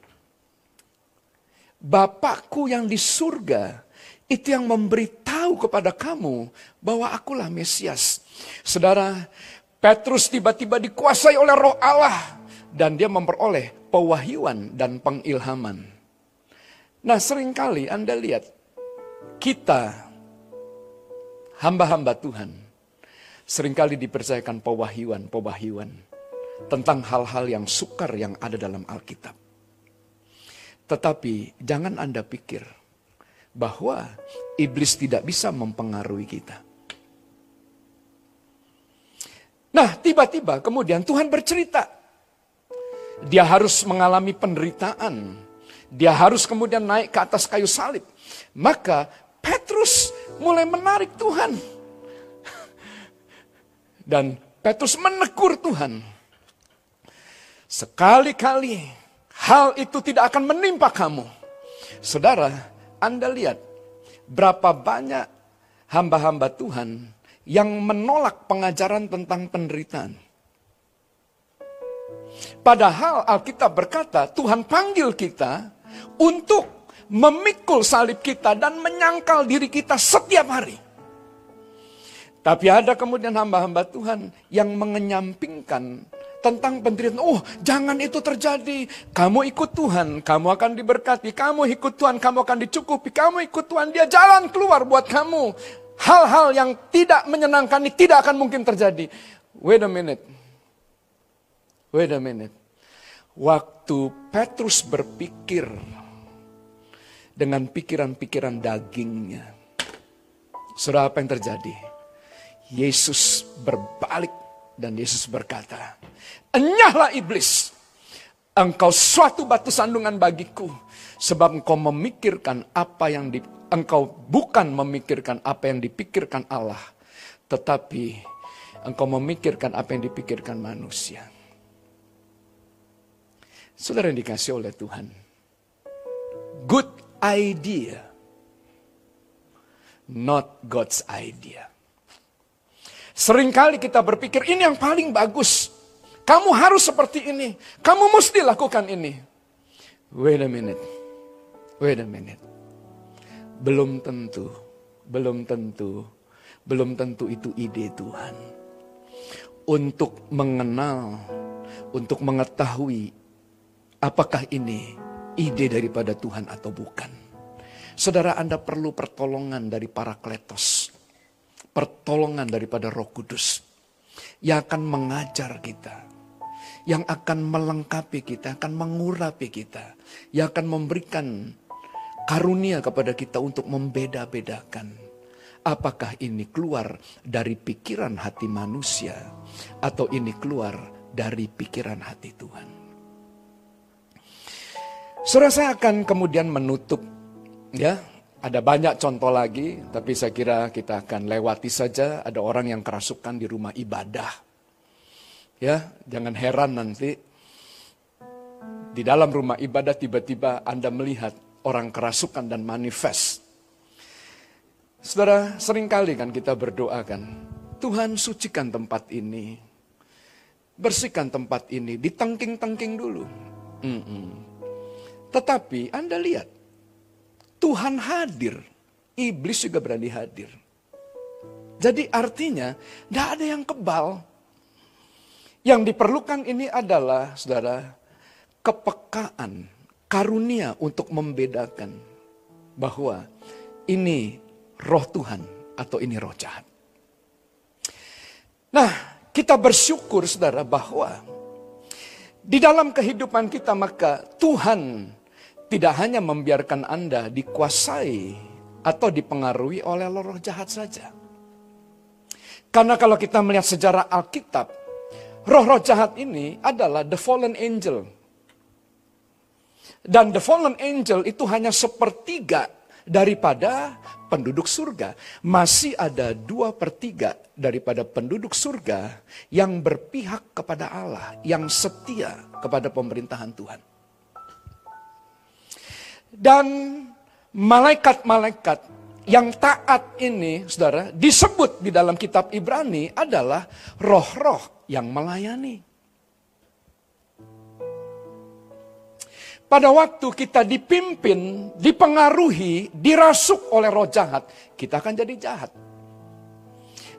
Bapakku yang di surga, itu yang memberitahu kepada kamu bahwa akulah Mesias. Saudara, Petrus tiba-tiba dikuasai oleh roh Allah dan dia memperoleh pewahyuan dan pengilhaman. Nah sering kali Anda lihat kita hamba-hamba Tuhan sering kali dipercayakan pewahyuan-pewahyuan tentang hal-hal yang sukar yang ada dalam Alkitab. Tetapi jangan Anda pikir bahwa iblis tidak bisa mempengaruhi kita. Nah, tiba-tiba kemudian Tuhan bercerita dia harus mengalami penderitaan. Dia harus kemudian naik ke atas kayu salib. Maka Petrus mulai menarik Tuhan. Dan Petrus menegur Tuhan. Sekali-kali hal itu tidak akan menimpa kamu. Saudara, Anda lihat berapa banyak hamba-hamba Tuhan yang menolak pengajaran tentang penderitaan. Padahal Alkitab berkata Tuhan panggil kita untuk memikul salib kita dan menyangkal diri kita setiap hari. Tapi ada kemudian hamba-hamba Tuhan yang mengenyampingkan tentang penderitaan. Oh, jangan itu terjadi. Kamu ikut Tuhan, kamu akan diberkati. Kamu ikut Tuhan, kamu akan dicukupi. Kamu ikut Tuhan, dia jalan keluar buat kamu. Hal-hal yang tidak menyenangkan ini tidak akan mungkin terjadi. Wait a minute. Wait a minute. Waktu Petrus berpikir dengan pikiran-pikiran dagingnya. Saudara apa yang terjadi? Yesus berbalik dan Yesus berkata, Enyahlah iblis, engkau suatu batu sandungan bagiku. Sebab engkau memikirkan apa yang di, engkau bukan memikirkan apa yang dipikirkan Allah. Tetapi engkau memikirkan apa yang dipikirkan manusia. Saudara yang dikasih oleh Tuhan. Good idea. Not God's idea. Seringkali kita berpikir ini yang paling bagus. Kamu harus seperti ini. Kamu mesti lakukan ini. Wait a minute. Wait a minute. Belum tentu. Belum tentu. Belum tentu itu ide Tuhan. Untuk mengenal, untuk mengetahui Apakah ini ide daripada Tuhan atau bukan? Saudara Anda perlu pertolongan dari para kletos. Pertolongan daripada roh kudus. Yang akan mengajar kita. Yang akan melengkapi kita, akan mengurapi kita. Yang akan memberikan karunia kepada kita untuk membeda-bedakan. Apakah ini keluar dari pikiran hati manusia. Atau ini keluar dari pikiran hati Tuhan. Saudara saya akan kemudian menutup ya. Ada banyak contoh lagi, tapi saya kira kita akan lewati saja. Ada orang yang kerasukan di rumah ibadah. Ya, jangan heran nanti di dalam rumah ibadah tiba-tiba Anda melihat orang kerasukan dan manifest. Saudara, sering kali kan kita berdoa kan, Tuhan sucikan tempat ini. Bersihkan tempat ini, ditengking-tengking dulu. Mm -mm. Tetapi Anda lihat, Tuhan hadir, iblis juga berani hadir. Jadi artinya, tidak ada yang kebal. Yang diperlukan ini adalah, saudara, kepekaan, karunia untuk membedakan bahwa ini roh Tuhan atau ini roh jahat. Nah, kita bersyukur saudara bahwa di dalam kehidupan kita maka Tuhan tidak hanya membiarkan Anda dikuasai atau dipengaruhi oleh roh jahat saja. Karena kalau kita melihat sejarah Alkitab, roh-roh jahat ini adalah the fallen angel. Dan the fallen angel itu hanya sepertiga daripada penduduk surga. Masih ada dua per tiga daripada penduduk surga yang berpihak kepada Allah, yang setia kepada pemerintahan Tuhan. Dan malaikat-malaikat yang taat ini, saudara, disebut di dalam kitab Ibrani adalah roh-roh yang melayani. Pada waktu kita dipimpin, dipengaruhi, dirasuk oleh roh jahat, kita akan jadi jahat.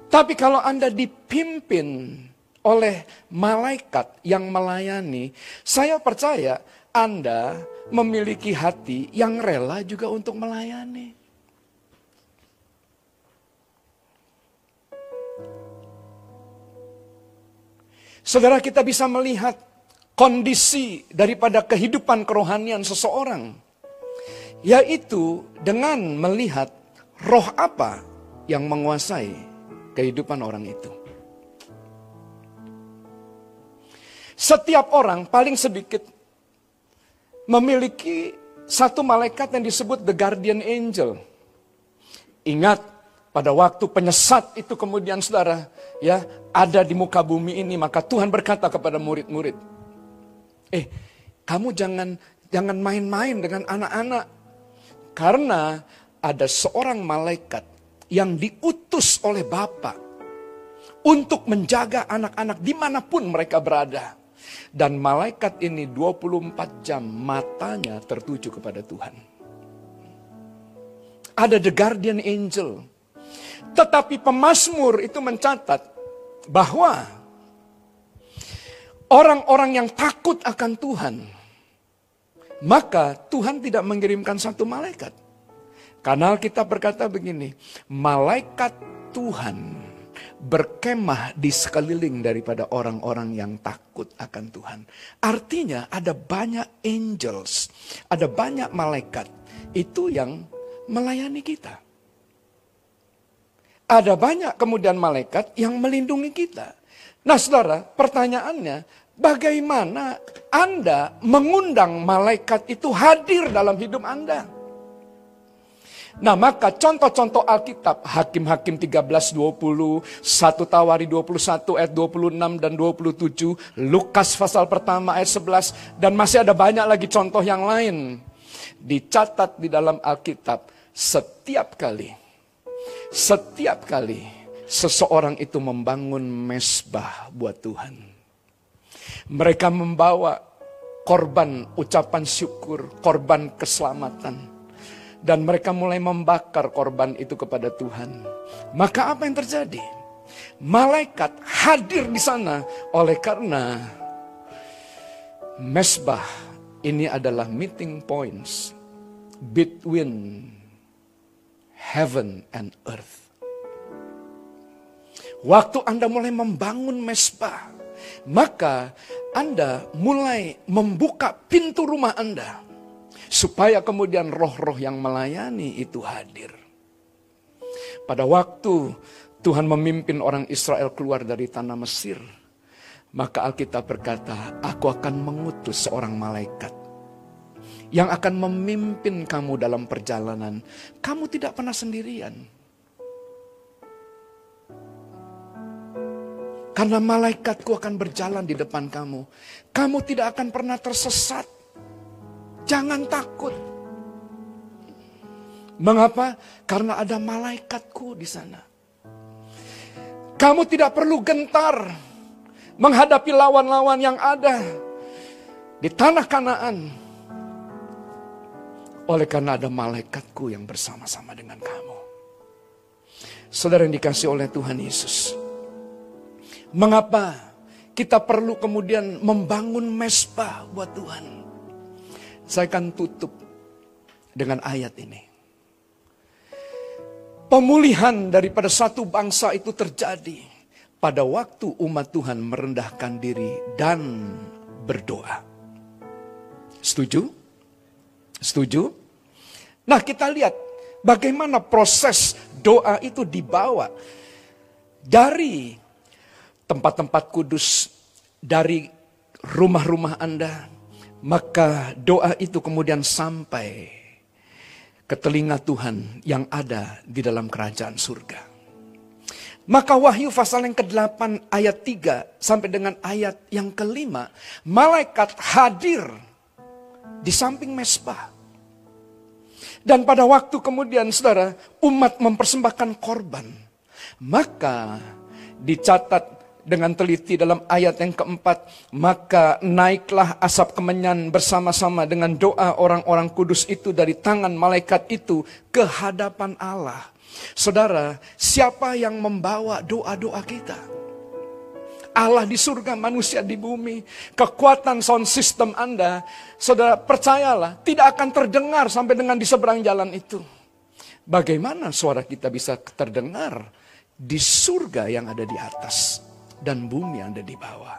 Tapi kalau Anda dipimpin oleh malaikat yang melayani, saya percaya Anda memiliki hati yang rela juga untuk melayani. Saudara kita bisa melihat kondisi daripada kehidupan kerohanian seseorang, yaitu dengan melihat roh apa yang menguasai kehidupan orang itu. Setiap orang paling sedikit memiliki satu malaikat yang disebut the guardian angel. Ingat pada waktu penyesat itu kemudian saudara ya ada di muka bumi ini maka Tuhan berkata kepada murid-murid Eh, kamu jangan jangan main-main dengan anak-anak. Karena ada seorang malaikat yang diutus oleh Bapa untuk menjaga anak-anak di mana pun mereka berada. Dan malaikat ini 24 jam matanya tertuju kepada Tuhan. Ada the guardian angel. Tetapi pemazmur itu mencatat bahwa orang-orang yang takut akan Tuhan, maka Tuhan tidak mengirimkan satu malaikat. Karena kita berkata begini, malaikat Tuhan berkemah di sekeliling daripada orang-orang yang takut akan Tuhan. Artinya ada banyak angels, ada banyak malaikat itu yang melayani kita. Ada banyak kemudian malaikat yang melindungi kita. Nah saudara, pertanyaannya, bagaimana Anda mengundang malaikat itu hadir dalam hidup Anda? Nah maka contoh-contoh Alkitab, Hakim-Hakim 13, 20, 1 Tawari 21 ayat 26 dan 27, Lukas pasal pertama ayat 11, dan masih ada banyak lagi contoh yang lain. Dicatat di dalam Alkitab setiap kali, setiap kali seseorang itu membangun mesbah buat Tuhan. Mereka membawa korban ucapan syukur, korban keselamatan. Dan mereka mulai membakar korban itu kepada Tuhan. Maka apa yang terjadi? Malaikat hadir di sana oleh karena mesbah ini adalah meeting points between heaven and earth. Waktu Anda mulai membangun mesbah, maka Anda mulai membuka pintu rumah Anda. Supaya kemudian roh-roh yang melayani itu hadir. Pada waktu Tuhan memimpin orang Israel keluar dari tanah Mesir. Maka Alkitab berkata, aku akan mengutus seorang malaikat. Yang akan memimpin kamu dalam perjalanan. Kamu tidak pernah sendirian Karena malaikatku akan berjalan di depan kamu. Kamu tidak akan pernah tersesat. Jangan takut. Mengapa? Karena ada malaikatku di sana. Kamu tidak perlu gentar menghadapi lawan-lawan yang ada di tanah Kanaan. Oleh karena ada malaikatku yang bersama-sama dengan kamu. Saudara yang dikasih oleh Tuhan Yesus. Mengapa kita perlu kemudian membangun mesbah buat Tuhan? Saya akan tutup dengan ayat ini. Pemulihan daripada satu bangsa itu terjadi pada waktu umat Tuhan merendahkan diri dan berdoa. Setuju? Setuju? Nah, kita lihat bagaimana proses doa itu dibawa dari tempat-tempat kudus, dari rumah-rumah Anda, maka doa itu kemudian sampai ke telinga Tuhan yang ada di dalam kerajaan surga. Maka Wahyu pasal yang ke-8 ayat 3 sampai dengan ayat yang kelima, malaikat hadir di samping mesbah. Dan pada waktu kemudian saudara, umat mempersembahkan korban. Maka dicatat dengan teliti dalam ayat yang keempat, maka naiklah asap kemenyan bersama-sama dengan doa orang-orang kudus itu dari tangan malaikat itu ke hadapan Allah. Saudara, siapa yang membawa doa-doa kita? Allah di surga, manusia di bumi. Kekuatan sound system Anda, saudara percayalah, tidak akan terdengar sampai dengan di seberang jalan itu. Bagaimana suara kita bisa terdengar di surga yang ada di atas? Dan bumi yang ada di bawah.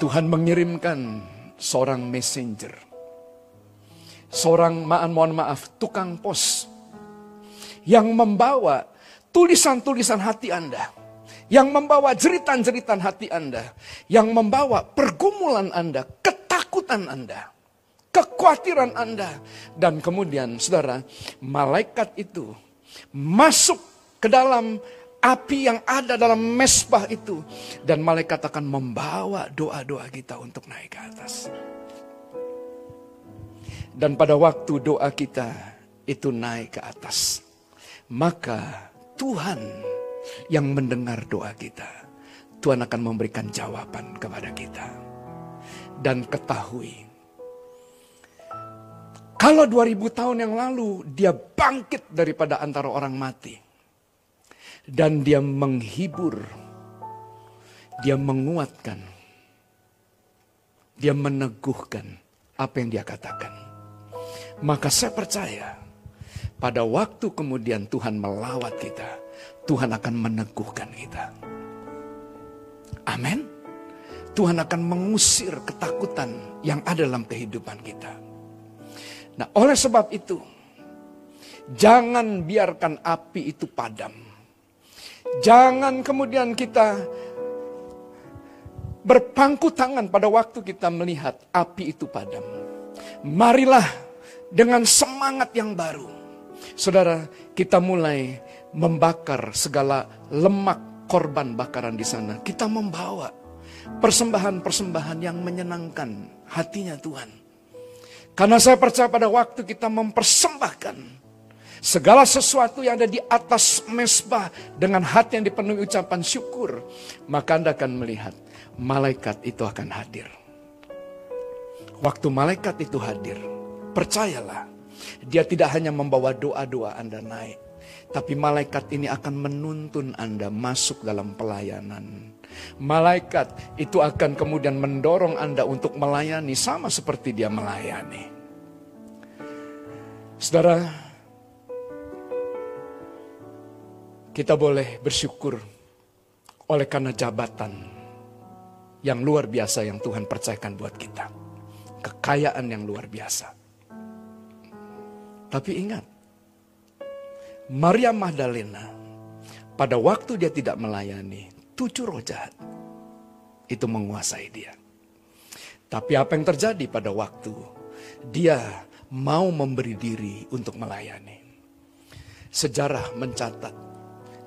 Tuhan mengirimkan seorang messenger. Seorang, maaf mohon maaf, tukang pos. Yang membawa tulisan-tulisan hati Anda. Yang membawa jeritan-jeritan hati Anda. Yang membawa pergumulan Anda, ketakutan Anda. Kekhawatiran Anda. Dan kemudian saudara, malaikat itu masuk ke dalam api yang ada dalam mesbah itu. Dan malaikat akan membawa doa-doa kita untuk naik ke atas. Dan pada waktu doa kita itu naik ke atas. Maka Tuhan yang mendengar doa kita. Tuhan akan memberikan jawaban kepada kita. Dan ketahui. Kalau 2000 tahun yang lalu dia bangkit daripada antara orang mati dan dia menghibur, dia menguatkan, dia meneguhkan apa yang dia katakan. Maka saya percaya pada waktu kemudian Tuhan melawat kita, Tuhan akan meneguhkan kita. Amin. Tuhan akan mengusir ketakutan yang ada dalam kehidupan kita. Nah, oleh sebab itu, jangan biarkan api itu padam Jangan kemudian kita berpangku tangan pada waktu kita melihat api itu padam. Marilah dengan semangat yang baru. Saudara, kita mulai membakar segala lemak korban bakaran di sana. Kita membawa persembahan-persembahan yang menyenangkan hatinya Tuhan. Karena saya percaya pada waktu kita mempersembahkan Segala sesuatu yang ada di atas mesbah dengan hati yang dipenuhi ucapan syukur, maka Anda akan melihat malaikat itu akan hadir. Waktu malaikat itu hadir, percayalah, dia tidak hanya membawa doa-doa Anda naik, tapi malaikat ini akan menuntun Anda masuk dalam pelayanan. Malaikat itu akan kemudian mendorong Anda untuk melayani sama seperti dia melayani. Saudara, Kita boleh bersyukur oleh karena jabatan yang luar biasa yang Tuhan percayakan buat kita. Kekayaan yang luar biasa. Tapi ingat, Maria Magdalena pada waktu dia tidak melayani, tujuh roh jahat itu menguasai dia. Tapi apa yang terjadi pada waktu dia mau memberi diri untuk melayani? Sejarah mencatat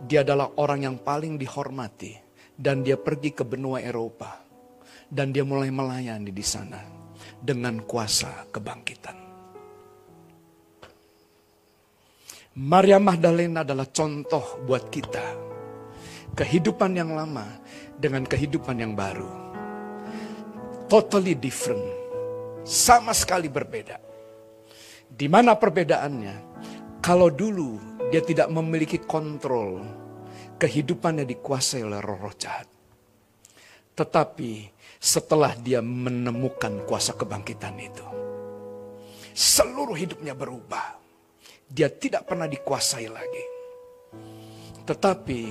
dia adalah orang yang paling dihormati dan dia pergi ke benua Eropa dan dia mulai melayani di sana dengan kuasa kebangkitan. Maria Magdalena adalah contoh buat kita. Kehidupan yang lama dengan kehidupan yang baru. Totally different. Sama sekali berbeda. Di mana perbedaannya? Kalau dulu dia tidak memiliki kontrol. Kehidupannya dikuasai oleh roh-roh jahat. Tetapi setelah dia menemukan kuasa kebangkitan itu. Seluruh hidupnya berubah. dia tidak pernah dikuasai lagi. Tetapi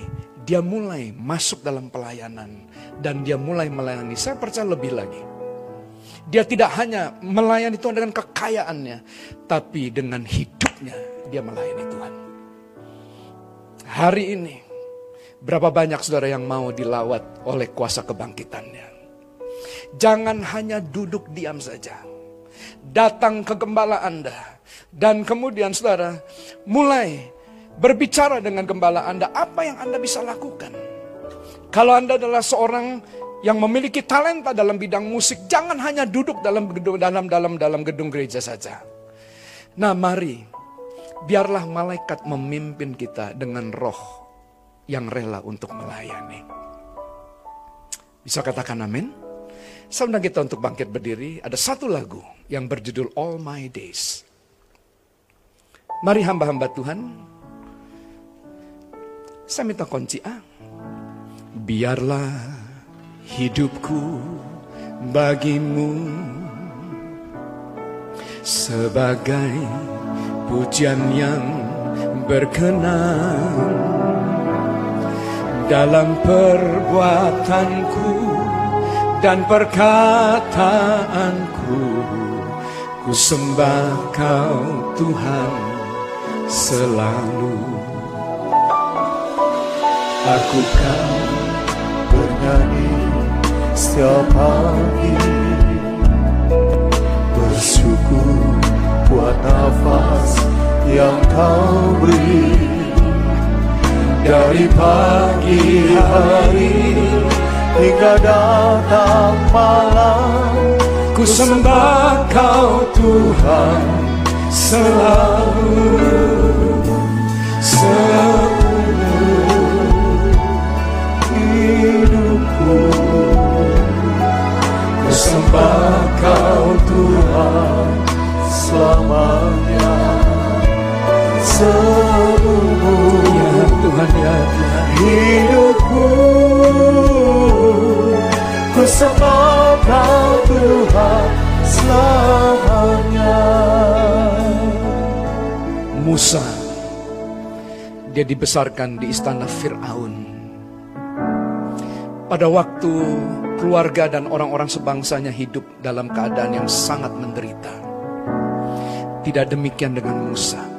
dia mulai masuk dalam pelayanan dan dia mulai melayani. Saya percaya lebih lagi. Dia tidak hanya melayani Tuhan dengan kekayaannya, tapi dengan hidupnya dia melayani Tuhan. Hari ini, berapa banyak saudara yang mau dilawat oleh kuasa kebangkitannya? Jangan hanya duduk diam saja. Datang ke gembala Anda. Dan kemudian saudara, mulai berbicara dengan gembala Anda. Apa yang Anda bisa lakukan? Kalau Anda adalah seorang yang memiliki talenta dalam bidang musik, jangan hanya duduk dalam gedung dalam dalam dalam gedung gereja saja. Nah, mari biarlah malaikat memimpin kita dengan roh yang rela untuk melayani. Bisa katakan amin? Saya kita untuk bangkit berdiri. Ada satu lagu yang berjudul All My Days. Mari hamba-hamba Tuhan. Saya minta kunci A. Biarlah hidupku bagimu sebagai pujian yang berkenan dalam perbuatanku dan perkataanku. Ku sembah kau Tuhan selalu. Aku kan bernyanyi setiap pagi kau beri Dari pagi hari hingga datang malam. Ku sembah kau Tuhan selalu hidupku. Ku sembah kau Tuhan selamanya Tuhan ya. Hidupku ku sembah Tuhan selamanya. Musa dia dibesarkan di istana Firaun. Pada waktu keluarga dan orang-orang sebangsanya hidup dalam keadaan yang sangat menderita. Tidak demikian dengan Musa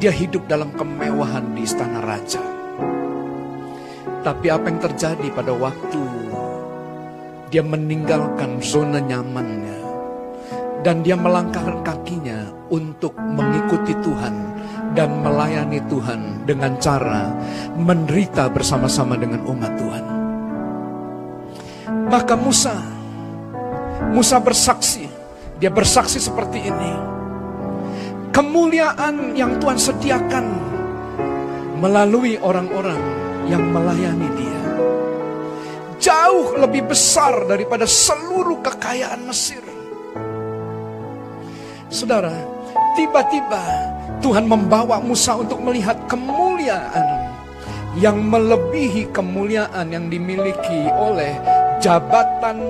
dia hidup dalam kemewahan di istana raja tapi apa yang terjadi pada waktu dia meninggalkan zona nyamannya dan dia melangkahkan kakinya untuk mengikuti Tuhan dan melayani Tuhan dengan cara menderita bersama-sama dengan umat Tuhan. Maka Musa, Musa bersaksi, dia bersaksi seperti ini. Kemuliaan yang Tuhan sediakan melalui orang-orang yang melayani dia. Jauh lebih besar daripada seluruh kekayaan Mesir. Saudara, tiba-tiba Tuhan membawa Musa untuk melihat kemuliaan yang melebihi kemuliaan yang dimiliki oleh jabatan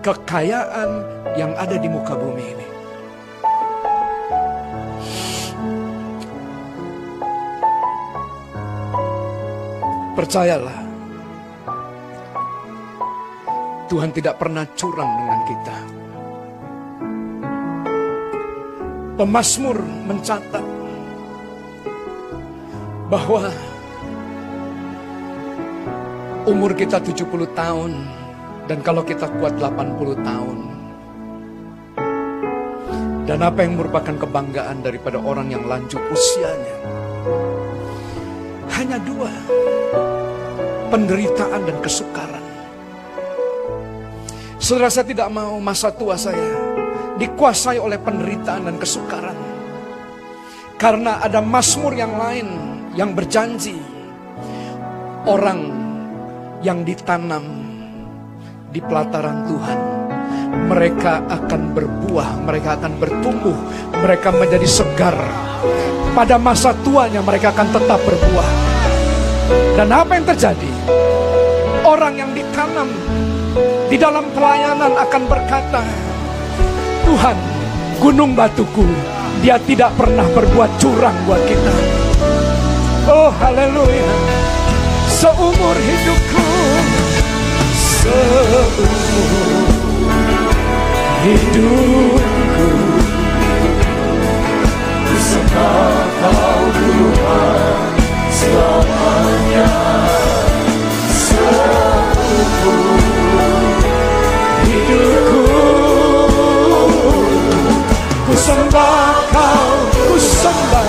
kekayaan yang ada di muka bumi ini. Percayalah, Tuhan tidak pernah curang dengan kita. Pemasmur mencatat bahwa umur kita 70 tahun dan kalau kita kuat 80 tahun. Dan apa yang merupakan kebanggaan daripada orang yang lanjut usianya? Hanya dua, penderitaan dan kesukaran. Saudara saya tidak mau masa tua saya dikuasai oleh penderitaan dan kesukaran. Karena ada masmur yang lain yang berjanji orang yang ditanam di pelataran Tuhan mereka akan berbuah, mereka akan bertumbuh, mereka menjadi segar. Pada masa tuanya mereka akan tetap berbuah. Dan apa yang terjadi? Orang yang ditanam di dalam pelayanan akan berkata, Tuhan, gunung batuku, Dia tidak pernah berbuat curang buat kita. Oh haleluya. Seumur hidupku. Seumur hidupku. Bersembah kau Tuhan selamanya hidupku Ku sembah ku sembah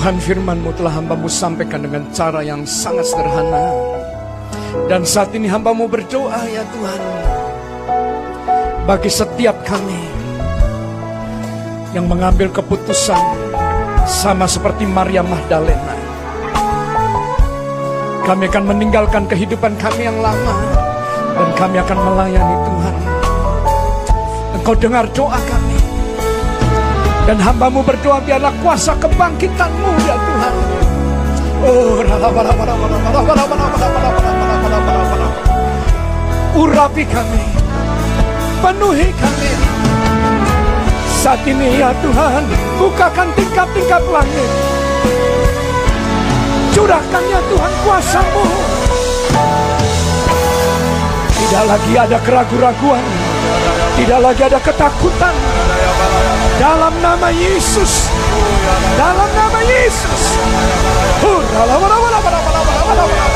Tuhan firmanmu telah hambamu sampaikan dengan cara yang sangat sederhana. Dan saat ini hambamu berdoa ya Tuhan Bagi setiap kami Yang mengambil keputusan Sama seperti Maria Magdalena. Kami akan meninggalkan kehidupan kami yang lama Dan kami akan melayani Tuhan. Engkau dengar doa kami dan hambamu berdoa biarlah kuasa kebangkitanmu ya Tuhan. Oh, urapi kami, penuhi kami. Saat ini ya Tuhan, bukakan tingkap-tingkap langit. Curahkan ya Tuhan kuasamu. Tidak lagi ada keraguan-raguan. Tidak lagi ada ketakutan. Dalam nama Yesus. Dalam nama Yesus. Yes.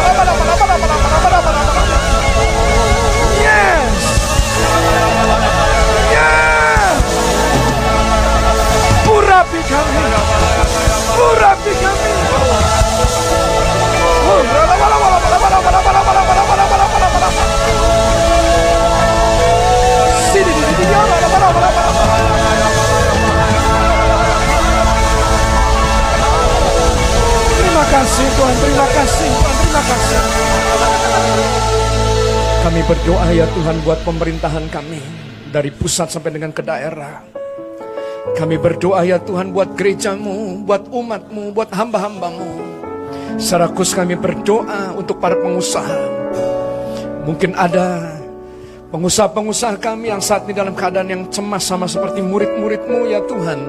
Buat pemerintahan kami dari pusat sampai dengan ke daerah. Kami berdoa ya Tuhan buat gerejamu, buat umatmu, buat hamba-hambamu. Secara khusus kami berdoa untuk para pengusaha. Mungkin ada pengusaha-pengusaha kami yang saat ini dalam keadaan yang cemas sama seperti murid-muridmu ya Tuhan.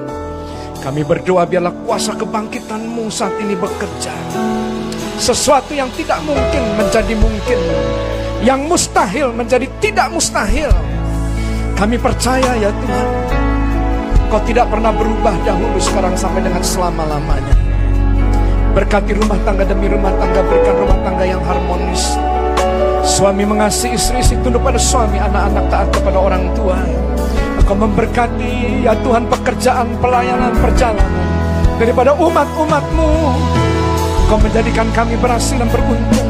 Kami berdoa biarlah kuasa kebangkitanmu saat ini bekerja. Sesuatu yang tidak mungkin menjadi mungkin. Yang mustahil menjadi tidak mustahil. Kami percaya ya Tuhan. Kau tidak pernah berubah dahulu sekarang sampai dengan selama-lamanya. Berkati rumah tangga demi rumah tangga, berikan rumah tangga yang harmonis. Suami mengasihi istri, istri tunduk pada suami, anak-anak taat kepada orang tua. Engkau memberkati ya Tuhan pekerjaan, pelayanan, perjalanan daripada umat-umatmu. Engkau menjadikan kami berhasil dan beruntung.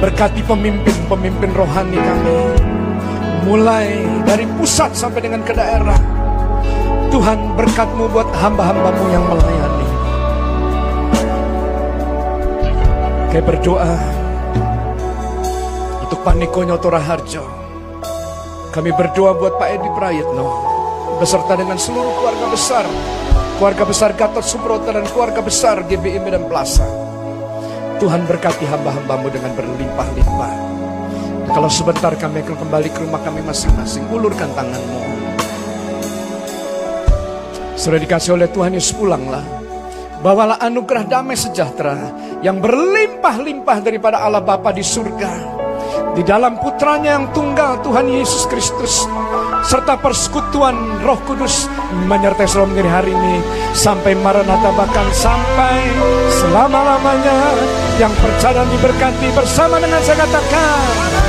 Berkati pemimpin-pemimpin rohani kami. Mulai dari pusat sampai dengan ke daerah. Tuhan berkatmu buat hamba-hambamu yang melayani. Kayak berdoa untuk Pak Niko Nyoto Raharjo. Kami berdoa buat Pak Edi Prayitno beserta dengan seluruh keluarga besar, keluarga besar Gatot Subroto dan keluarga besar GBI Medan Plaza. Tuhan berkati hamba-hambamu dengan berlimpah-limpah. Kalau sebentar kami akan kembali ke rumah kami masing-masing, ulurkan tanganmu. Sudah dikasih oleh Tuhan Yesus pulanglah. Bawalah anugerah damai sejahtera yang berlimpah-limpah daripada Allah Bapa di surga. Di dalam putranya yang tunggal Tuhan Yesus Kristus. Serta persekutuan roh kudus menyertai selalu menjadi hari ini. Sampai Maranatha bahkan sampai selama-lamanya. Yang percaya dan diberkati bersama dengan saya katakan.